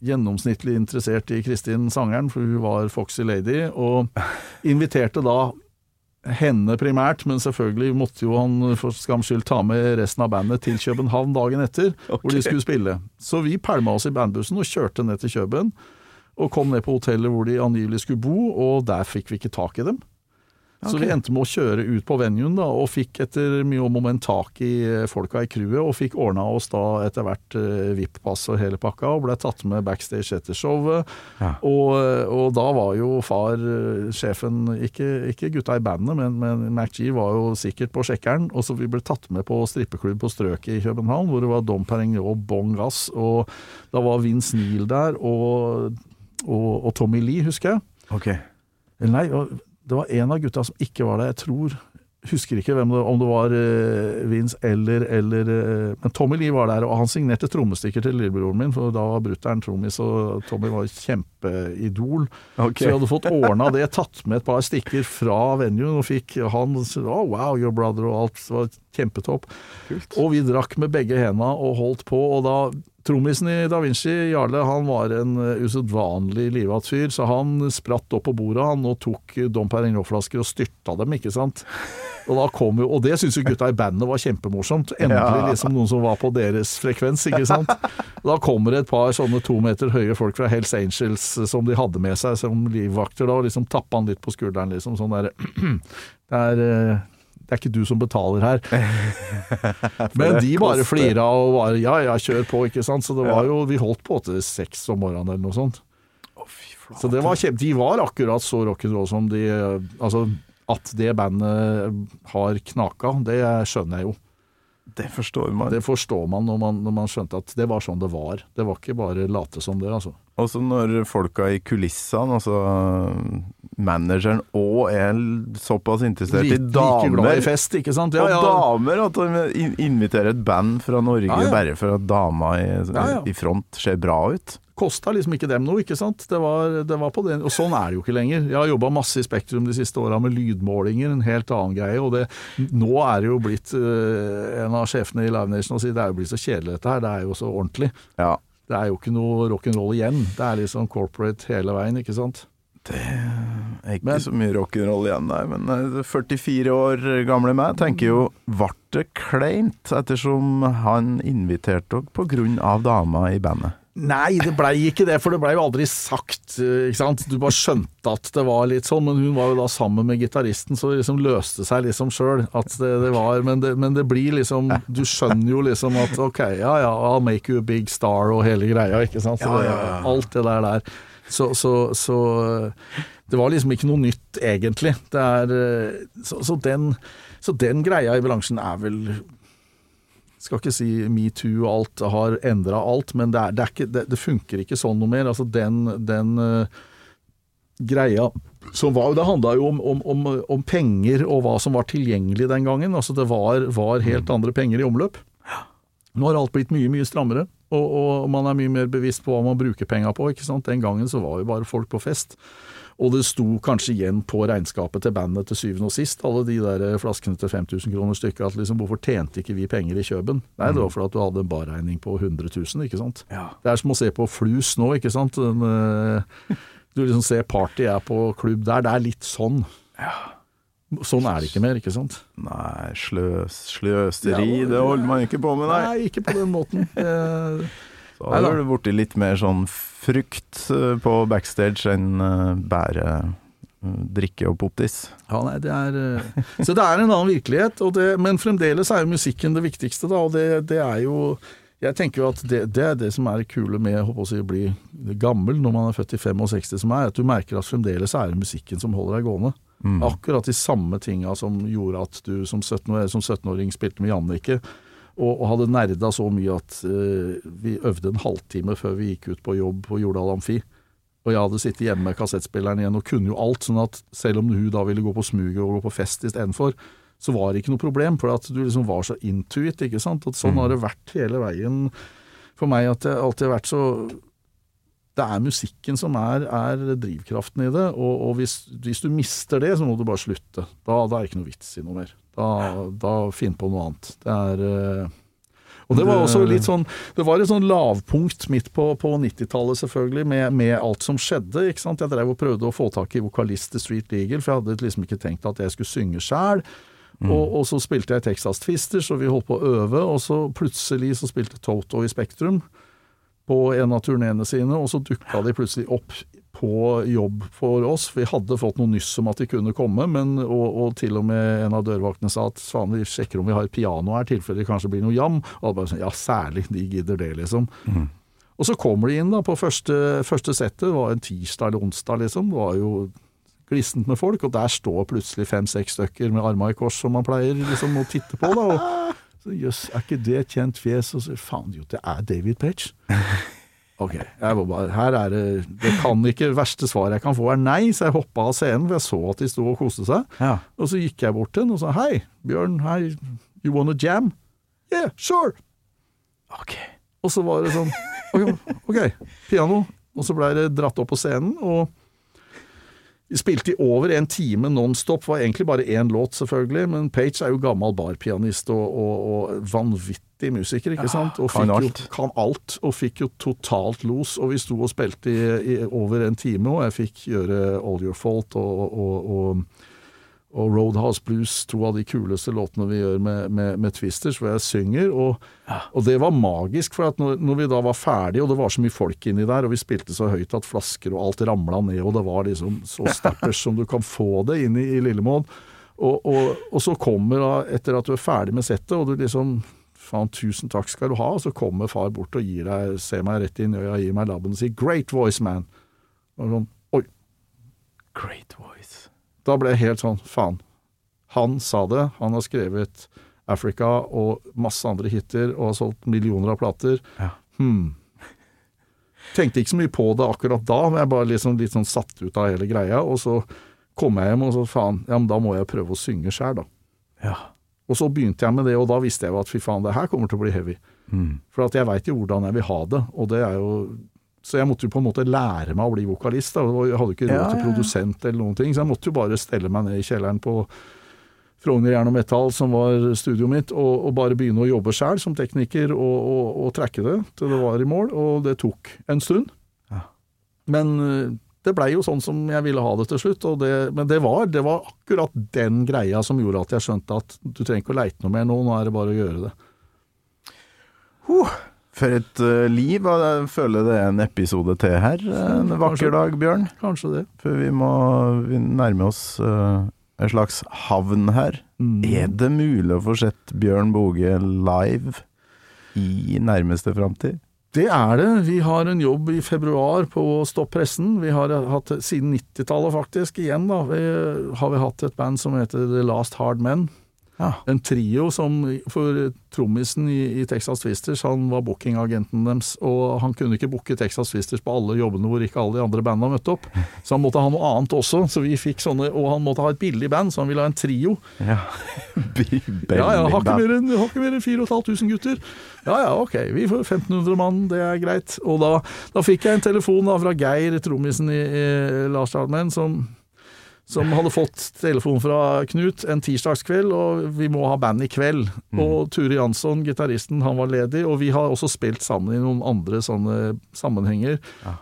gjennomsnittlig interessert i Kristin sangeren, for hun var Foxy Lady, og inviterte da henne primært, men selvfølgelig måtte jo han for skams skyld ta med resten av bandet til København dagen etter, hvor de skulle spille. Så vi pælma oss i bandbussen og kjørte ned til Køben, og kom ned på hotellet hvor de angivelig skulle bo, og der fikk vi ikke tak i dem. Så vi endte med å kjøre ut på venuen da, og fikk etter mye om og men tak i eh, folka i crewet, og fikk ordna oss da etter hvert eh, VIP-pass og hele pakka, og ble tatt med backstage etter showet. Ja. Og, og da var jo far eh, sjefen, ikke, ikke gutta i bandet, men, men MacG var jo sikkert på sjekkeren, og så vi ble tatt med på strippeklubb på Strøket i København, hvor det var Dom Perignon og Bong Gass, og da var Vince Neil der, og, og, og Tommy Lee, husker jeg. Ok. Eller nei, og det var en av gutta som ikke var der. Jeg tror Husker ikke hvem det, om det var uh, Vince eller, eller uh, Men Tommy Lee var der, og han signerte trommestikker til lillebroren min, for da var brutter'n trommis, og Tommy var kjempeidol. Okay. Så vi hadde fått ordna det, tatt med et par stikker fra venuen, og fikk han oh, wow, your brother, og alt. Det var kjempetopp. Og vi drakk med begge henda og holdt på, og da Trommisen i Da Vinci, Jarle, han var en eh, usedvanlig livat fyr, så han spratt opp på bordet han og tok eh, Dom Perignon-flasker og styrta dem, ikke sant. Og, da kom jo, og det syntes jo gutta i bandet var kjempemorsomt. Endelig liksom noen som var på deres frekvens, ikke sant. Da kommer det et par sånne to meter høye folk fra Hells Angels eh, som de hadde med seg som livvakter, da, og liksom tappa han litt på skulderen, liksom sånn derre Det er det er ikke du som betaler her. Men de bare flira og var ja ja, kjør på, ikke sant. Så det var jo Vi holdt på til seks om morgenen eller noe sånt. Så det var kjempe, De var akkurat så rock'n'roll som de Altså, at det bandet har knaka, det skjønner jeg jo. Det forstår man. Det forstår man når, man når man skjønte at det var sånn det var. Det var ikke bare late som det, altså. Også når folka i kulissene, altså manageren òg er såpass interessert i like glad damer i fest, ikke sant. Ja, Og damer at de inviterer et band fra Norge Ja, ja. bare for at dama i, Ja, ja. i front ser bra ut. kosta liksom ikke dem noe, ikke sant. Det var, det var på den, og sånn er det jo ikke lenger. Jeg har jobba masse i Spektrum de siste åra med lydmålinger, en helt annen greie. Og det, nå er det jo blitt uh, En av sjefene i Live Nation og sier det er jo blitt så kjedelig dette her, det er jo så ordentlig. Ja. Det er jo ikke noe rock'n'roll igjen. Det er liksom corporate hele veien, ikke sant. Det er ikke Men- så mye rock'n'roll igjen nei. men eh, 44 år gamle meg tenker jo Ble det kleint ettersom han inviterte dere av dama i bandet? Nei, det blei ikke det, for det blei jo aldri sagt. øh, ikke sant? Du bare skjønte at det var litt sånn, men hun var jo da sammen med gitaristen, så det liksom løste seg liksom sjøl at det, det var men det, men det blir liksom Du skjønner jo liksom at ok, ja ja, I'll make you a big star og hele greia, ikke sant. Så det, alt det der der. Så, så, så det var liksom ikke noe nytt, egentlig. Det er øh, Så, så, den, så den greia i bransjen er vel skal ikke si metoo og alt har endra alt, men det, er, det, er ikke, det, det funker ikke sånn noe mer. Altså den, den uh, greia som var, Det handla jo om, om, om, om penger og hva som var tilgjengelig den gangen. Altså det var, var helt andre penger i omløp. Nå har alt blitt mye, mye strammere, og, og man er mye mer bevisst på hva man bruker penga på. ikke sant? Den gangen så var jo bare folk på fest. Og det sto kanskje igjen på regnskapet til bandet til syvende og sist, alle de der flaskene til 5000 kroner stykket, at liksom hvorfor tjente ikke vi penger i Kjøben? Nei, det var fordi at du hadde en barregning på 100 000, ikke sant. Det er som å se på Flus nå, ikke sant. Den, eh, du liksom ser Party er på klubb der, det er litt sånn. Sånn er det ikke mer, ikke sant. Nei, sløs, sløseri, Ja, det holder man ikke på med, nei. Nei, ikke på den måten. Har Neida. det blitt litt mer sånn frykt eh, på backstage enn eh, bare eh, drikke og pottis. Ja, nei, det er Så det er en annen virkelighet, det, men fremdeles er jo musikken det viktigste, da. Og det, det er jo Jeg tenker jo at det, det er det som er det kule med å si, bli gammel når man er født i 65, som er at du merker at fremdeles er det musikken som holder deg gående. Akkurat de samme tinga som gjorde at du som 17-åring 17 spilte med Jannicke. Og, og hadde nerda så mye at uh, vi øvde en halvtime før vi gikk ut på jobb på Jordal Amfi. Og jeg hadde sittet hjemme med kassettspilleren igjen og kunne jo alt, sånn at selv om hun da ville gå på smuget og gå på fest istedenfor, så var det ikke noe problem, for at du liksom var så intuit, ikke sant. At sånn har det vært hele veien for meg, at det alltid har vært så Det er musikken som er, er drivkraften i det, og, og hvis, hvis du mister det, så må du bare slutte. Da, da er det ikke noe vits i noe mer. Da, da finn på noe annet. Det er eh, og det var også litt sånn Det var et sånn lavpunkt midt på, på 90-tallet, selvfølgelig, med, med alt som skjedde. ikke sant? Jeg drev og prøvde å få tak i vokalist til Street Legal, for jeg hadde liksom ikke tenkt at jeg skulle synge sjæl. Og, og så spilte jeg Texas Twisters, og vi holdt på å øve, og så plutselig så spilte Toto i Spektrum på en av turneene sine, og så dukka de plutselig opp på jobb for oss. Vi hadde fått noe nyss om at de kunne komme, men, og, og til og med en av dørvaktene sa at faen, vi sjekker om vi har piano her, tilfelle det kanskje blir noe jam. Og alle bare sånn, ja, særlig, de gidder det, liksom. Og så kommer de inn da på første, første settet, det var en tirsdag eller onsdag, liksom. Det var jo glissent med folk, og der står plutselig fem-seks stykker med arma i kors, som man pleier liksom å titte på, da. Og, så jøss, er ikke det et kjent fjes? Og så faen, jo, det er David Page. Ok, jeg var bare, her er det Det kan ikke Verste svaret jeg kan få er nei, så jeg hoppa av scenen, for jeg så at de sto og koste seg. Ja. Og så gikk jeg bort til henne og sa hei, Bjørn, hei, you wanna jam? Yeah, sure. Ok. Og så var det sånn ok, okay piano. Og så blei det dratt opp på scenen, og spilte i over en time nonstop. Var egentlig bare én låt, selvfølgelig, men Page er jo gammel barpianist og, og, og vanvittig musiker, ikke sant? Og kan alt. Jo, kan alt. Og fikk jo totalt los. Og vi sto og spilte i, i over en time, og jeg fikk gjøre All Your Fault og, og, og Roadhouse Blues, to av de kuleste låtene vi gjør med, med, med Twisters, hvor jeg synger. Og, og det var magisk, for at når, når vi da var ferdige, og det var så mye folk inni der, og vi spilte så høyt at flasker og alt ramla ned, og det var liksom så stappers som du kan få det inn i, i Lillemoen. Og, og, og så kommer da, etter at du er ferdig med settet, og du liksom Faen, tusen takk skal du ha. Og så kommer far bort og gir deg, ser meg rett inn i øya, gir meg labben og sier 'great voice, man'. Og sånn, Oi. Great voice. Da ble jeg helt sånn, faen. Han sa det, han har skrevet Africa og masse andre hiter og har solgt millioner av plater. Ja. Hmm. Tenkte ikke så mye på det akkurat da, men jeg bare liksom litt sånn satt ut av hele greia. Og så kom jeg hjem og så faen, ja men da må jeg prøve å synge sjæl, da. Ja. Og så begynte jeg med det, og da visste jeg jo at fy faen, det her kommer til å bli heavy. Mm. For at jeg veit jo hvordan jeg vil ha det, og det er jo Så jeg måtte jo på en måte lære meg å bli vokalist. Da. Jeg hadde ikke råd Ja, til produsent eller noen ting, så jeg måtte jo bare stelle meg ned i kjelleren på Frogner Jern og Metall, som var studioet mitt, og, og bare begynne å jobbe sjæl som tekniker og, og, og trekke det til det var i mål. Og det tok en stund. Ja. Men eh, det blei jo sånn som jeg ville ha det til slutt. Og det, men det var, det var akkurat den greia som gjorde at jeg skjønte at du trenger ikke å leite noe mer nå, nå er det bare å gjøre det. For et uh, liv, jeg føler det er en episode til her. En Kanskje. vakker dag, Bjørn. Kanskje det. For vi må vi nærme oss uh, en slags havn her. Mm. Er det mulig å få sett Bjørn Boge live i nærmeste framtid? Det er det. Vi har en jobb i februar på Stopp pressen. Vi har hatt siden 90-tallet faktisk, igjen da, vi, har vi hatt et band som heter The Last Hard Men. Ja. En trio som For trommisen i, i Texas Twisters, han var bookingagenten deres, og han kunne ikke booke Texas Twisters på alle jobbene hvor ikke alle de andre bandene møtte opp. Så han måtte ha noe annet også, så vi fikk sånne Og han måtte ha et billig band, så han ville ha en trio. Ja. Ja, ja, har ikke mer enn enn 4500 gutter. Ja ja, ok, vi får 1500 mann, det er greit. Og da, da fikk jeg en telefon da fra Geir, trommisen i, i Lars Dahlmen, som, som hadde fått telefon fra Knut en tirsdagskveld, og vi må ha band i kveld. Og Ture Jansson, gitaristen, han var ledig, og vi har også spilt sammen i noen andre sånne sammenhenger.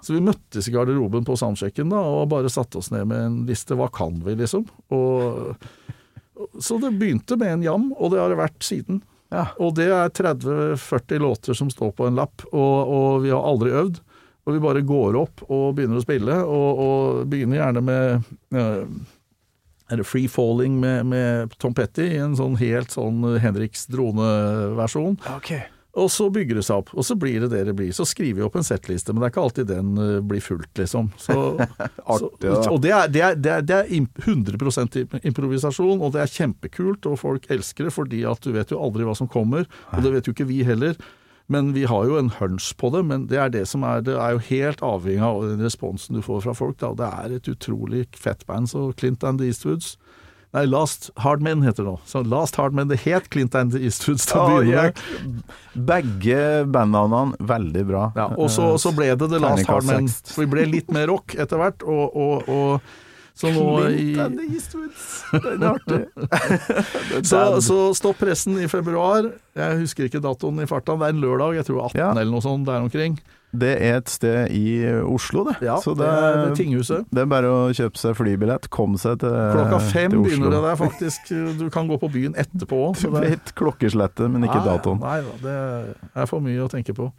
Så vi møttes i garderoben på soundchecken da, og bare satte oss ned med en liste. Hva kan vi, liksom? Og så det begynte med en jam, og det har det vært siden. Ja. Og det er 30-40 låter som står på en lapp, og, og vi har aldri øvd. Og vi bare går opp og begynner å spille, og, og begynner gjerne med uh, er det Free Falling med, med Tom Petty i en sånn helt sånn Henriks droneversjon. Okay. Og så bygger det seg opp, og så blir det det det blir. Så skriver vi opp en settliste, men det er ikke alltid den eh, blir fulgt, liksom. Så, så, og det er, det, er, det, er, det er imp- 100 improvisasjon, og det er kjempekult, og folk elsker det, fordi at du vet jo aldri hva som kommer, og det vet jo ikke vi heller. Men vi har jo en hunch på det, men det er det som er Det er jo helt avhengig av den responsen du får fra folk. Da. Det er et utrolig fett band, så Clint and the Eastwoods Nei, Last Hard Men heter det nå. Så Last Hard Men, det het Clint and the Eastwoods til å begynne med. Begge bandnavnene veldig bra. Ja, og så, så ble det The Last Hard Men. For vi ble litt mer rock etter hvert, og, og, og så nå i. Den er artig. Så, så stopp pressen i februar. Jeg husker ikke datoen i farta. Det er en lørdag, jeg tror 18 Ja. eller noe sånt der omkring. Det er et sted i Oslo, det. Ja, Så det er ved Tinghuset. det er bare å kjøpe seg flybillett, komme seg til, Klokka fem Oslo. begynner det der, faktisk. Du kan gå på byen etterpå òg. Du vet klokkeslettet, men ikke datoen. Nei da, det er for mye å tenke på.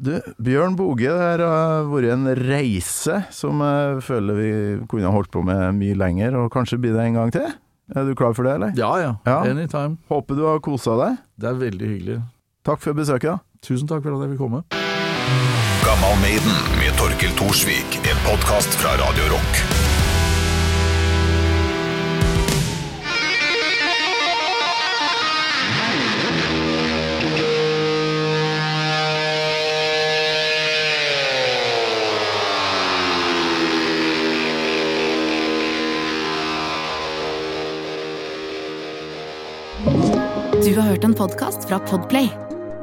Du, Bjørn Boge, det har vært en reise som jeg føler vi kunne holdt på med mye lenger, og kanskje blir det en gang til? Er du klar for det, eller? Ja ja, Ja. anytime. Håper du har kosa deg. Det er veldig hyggelig. Takk for besøket. Tusen takk for at jeg fikk komme. Gammal Maiden med Torkel Thorsvik, en podkast fra Radio Rock. Du har hørt en podkast fra Podplay.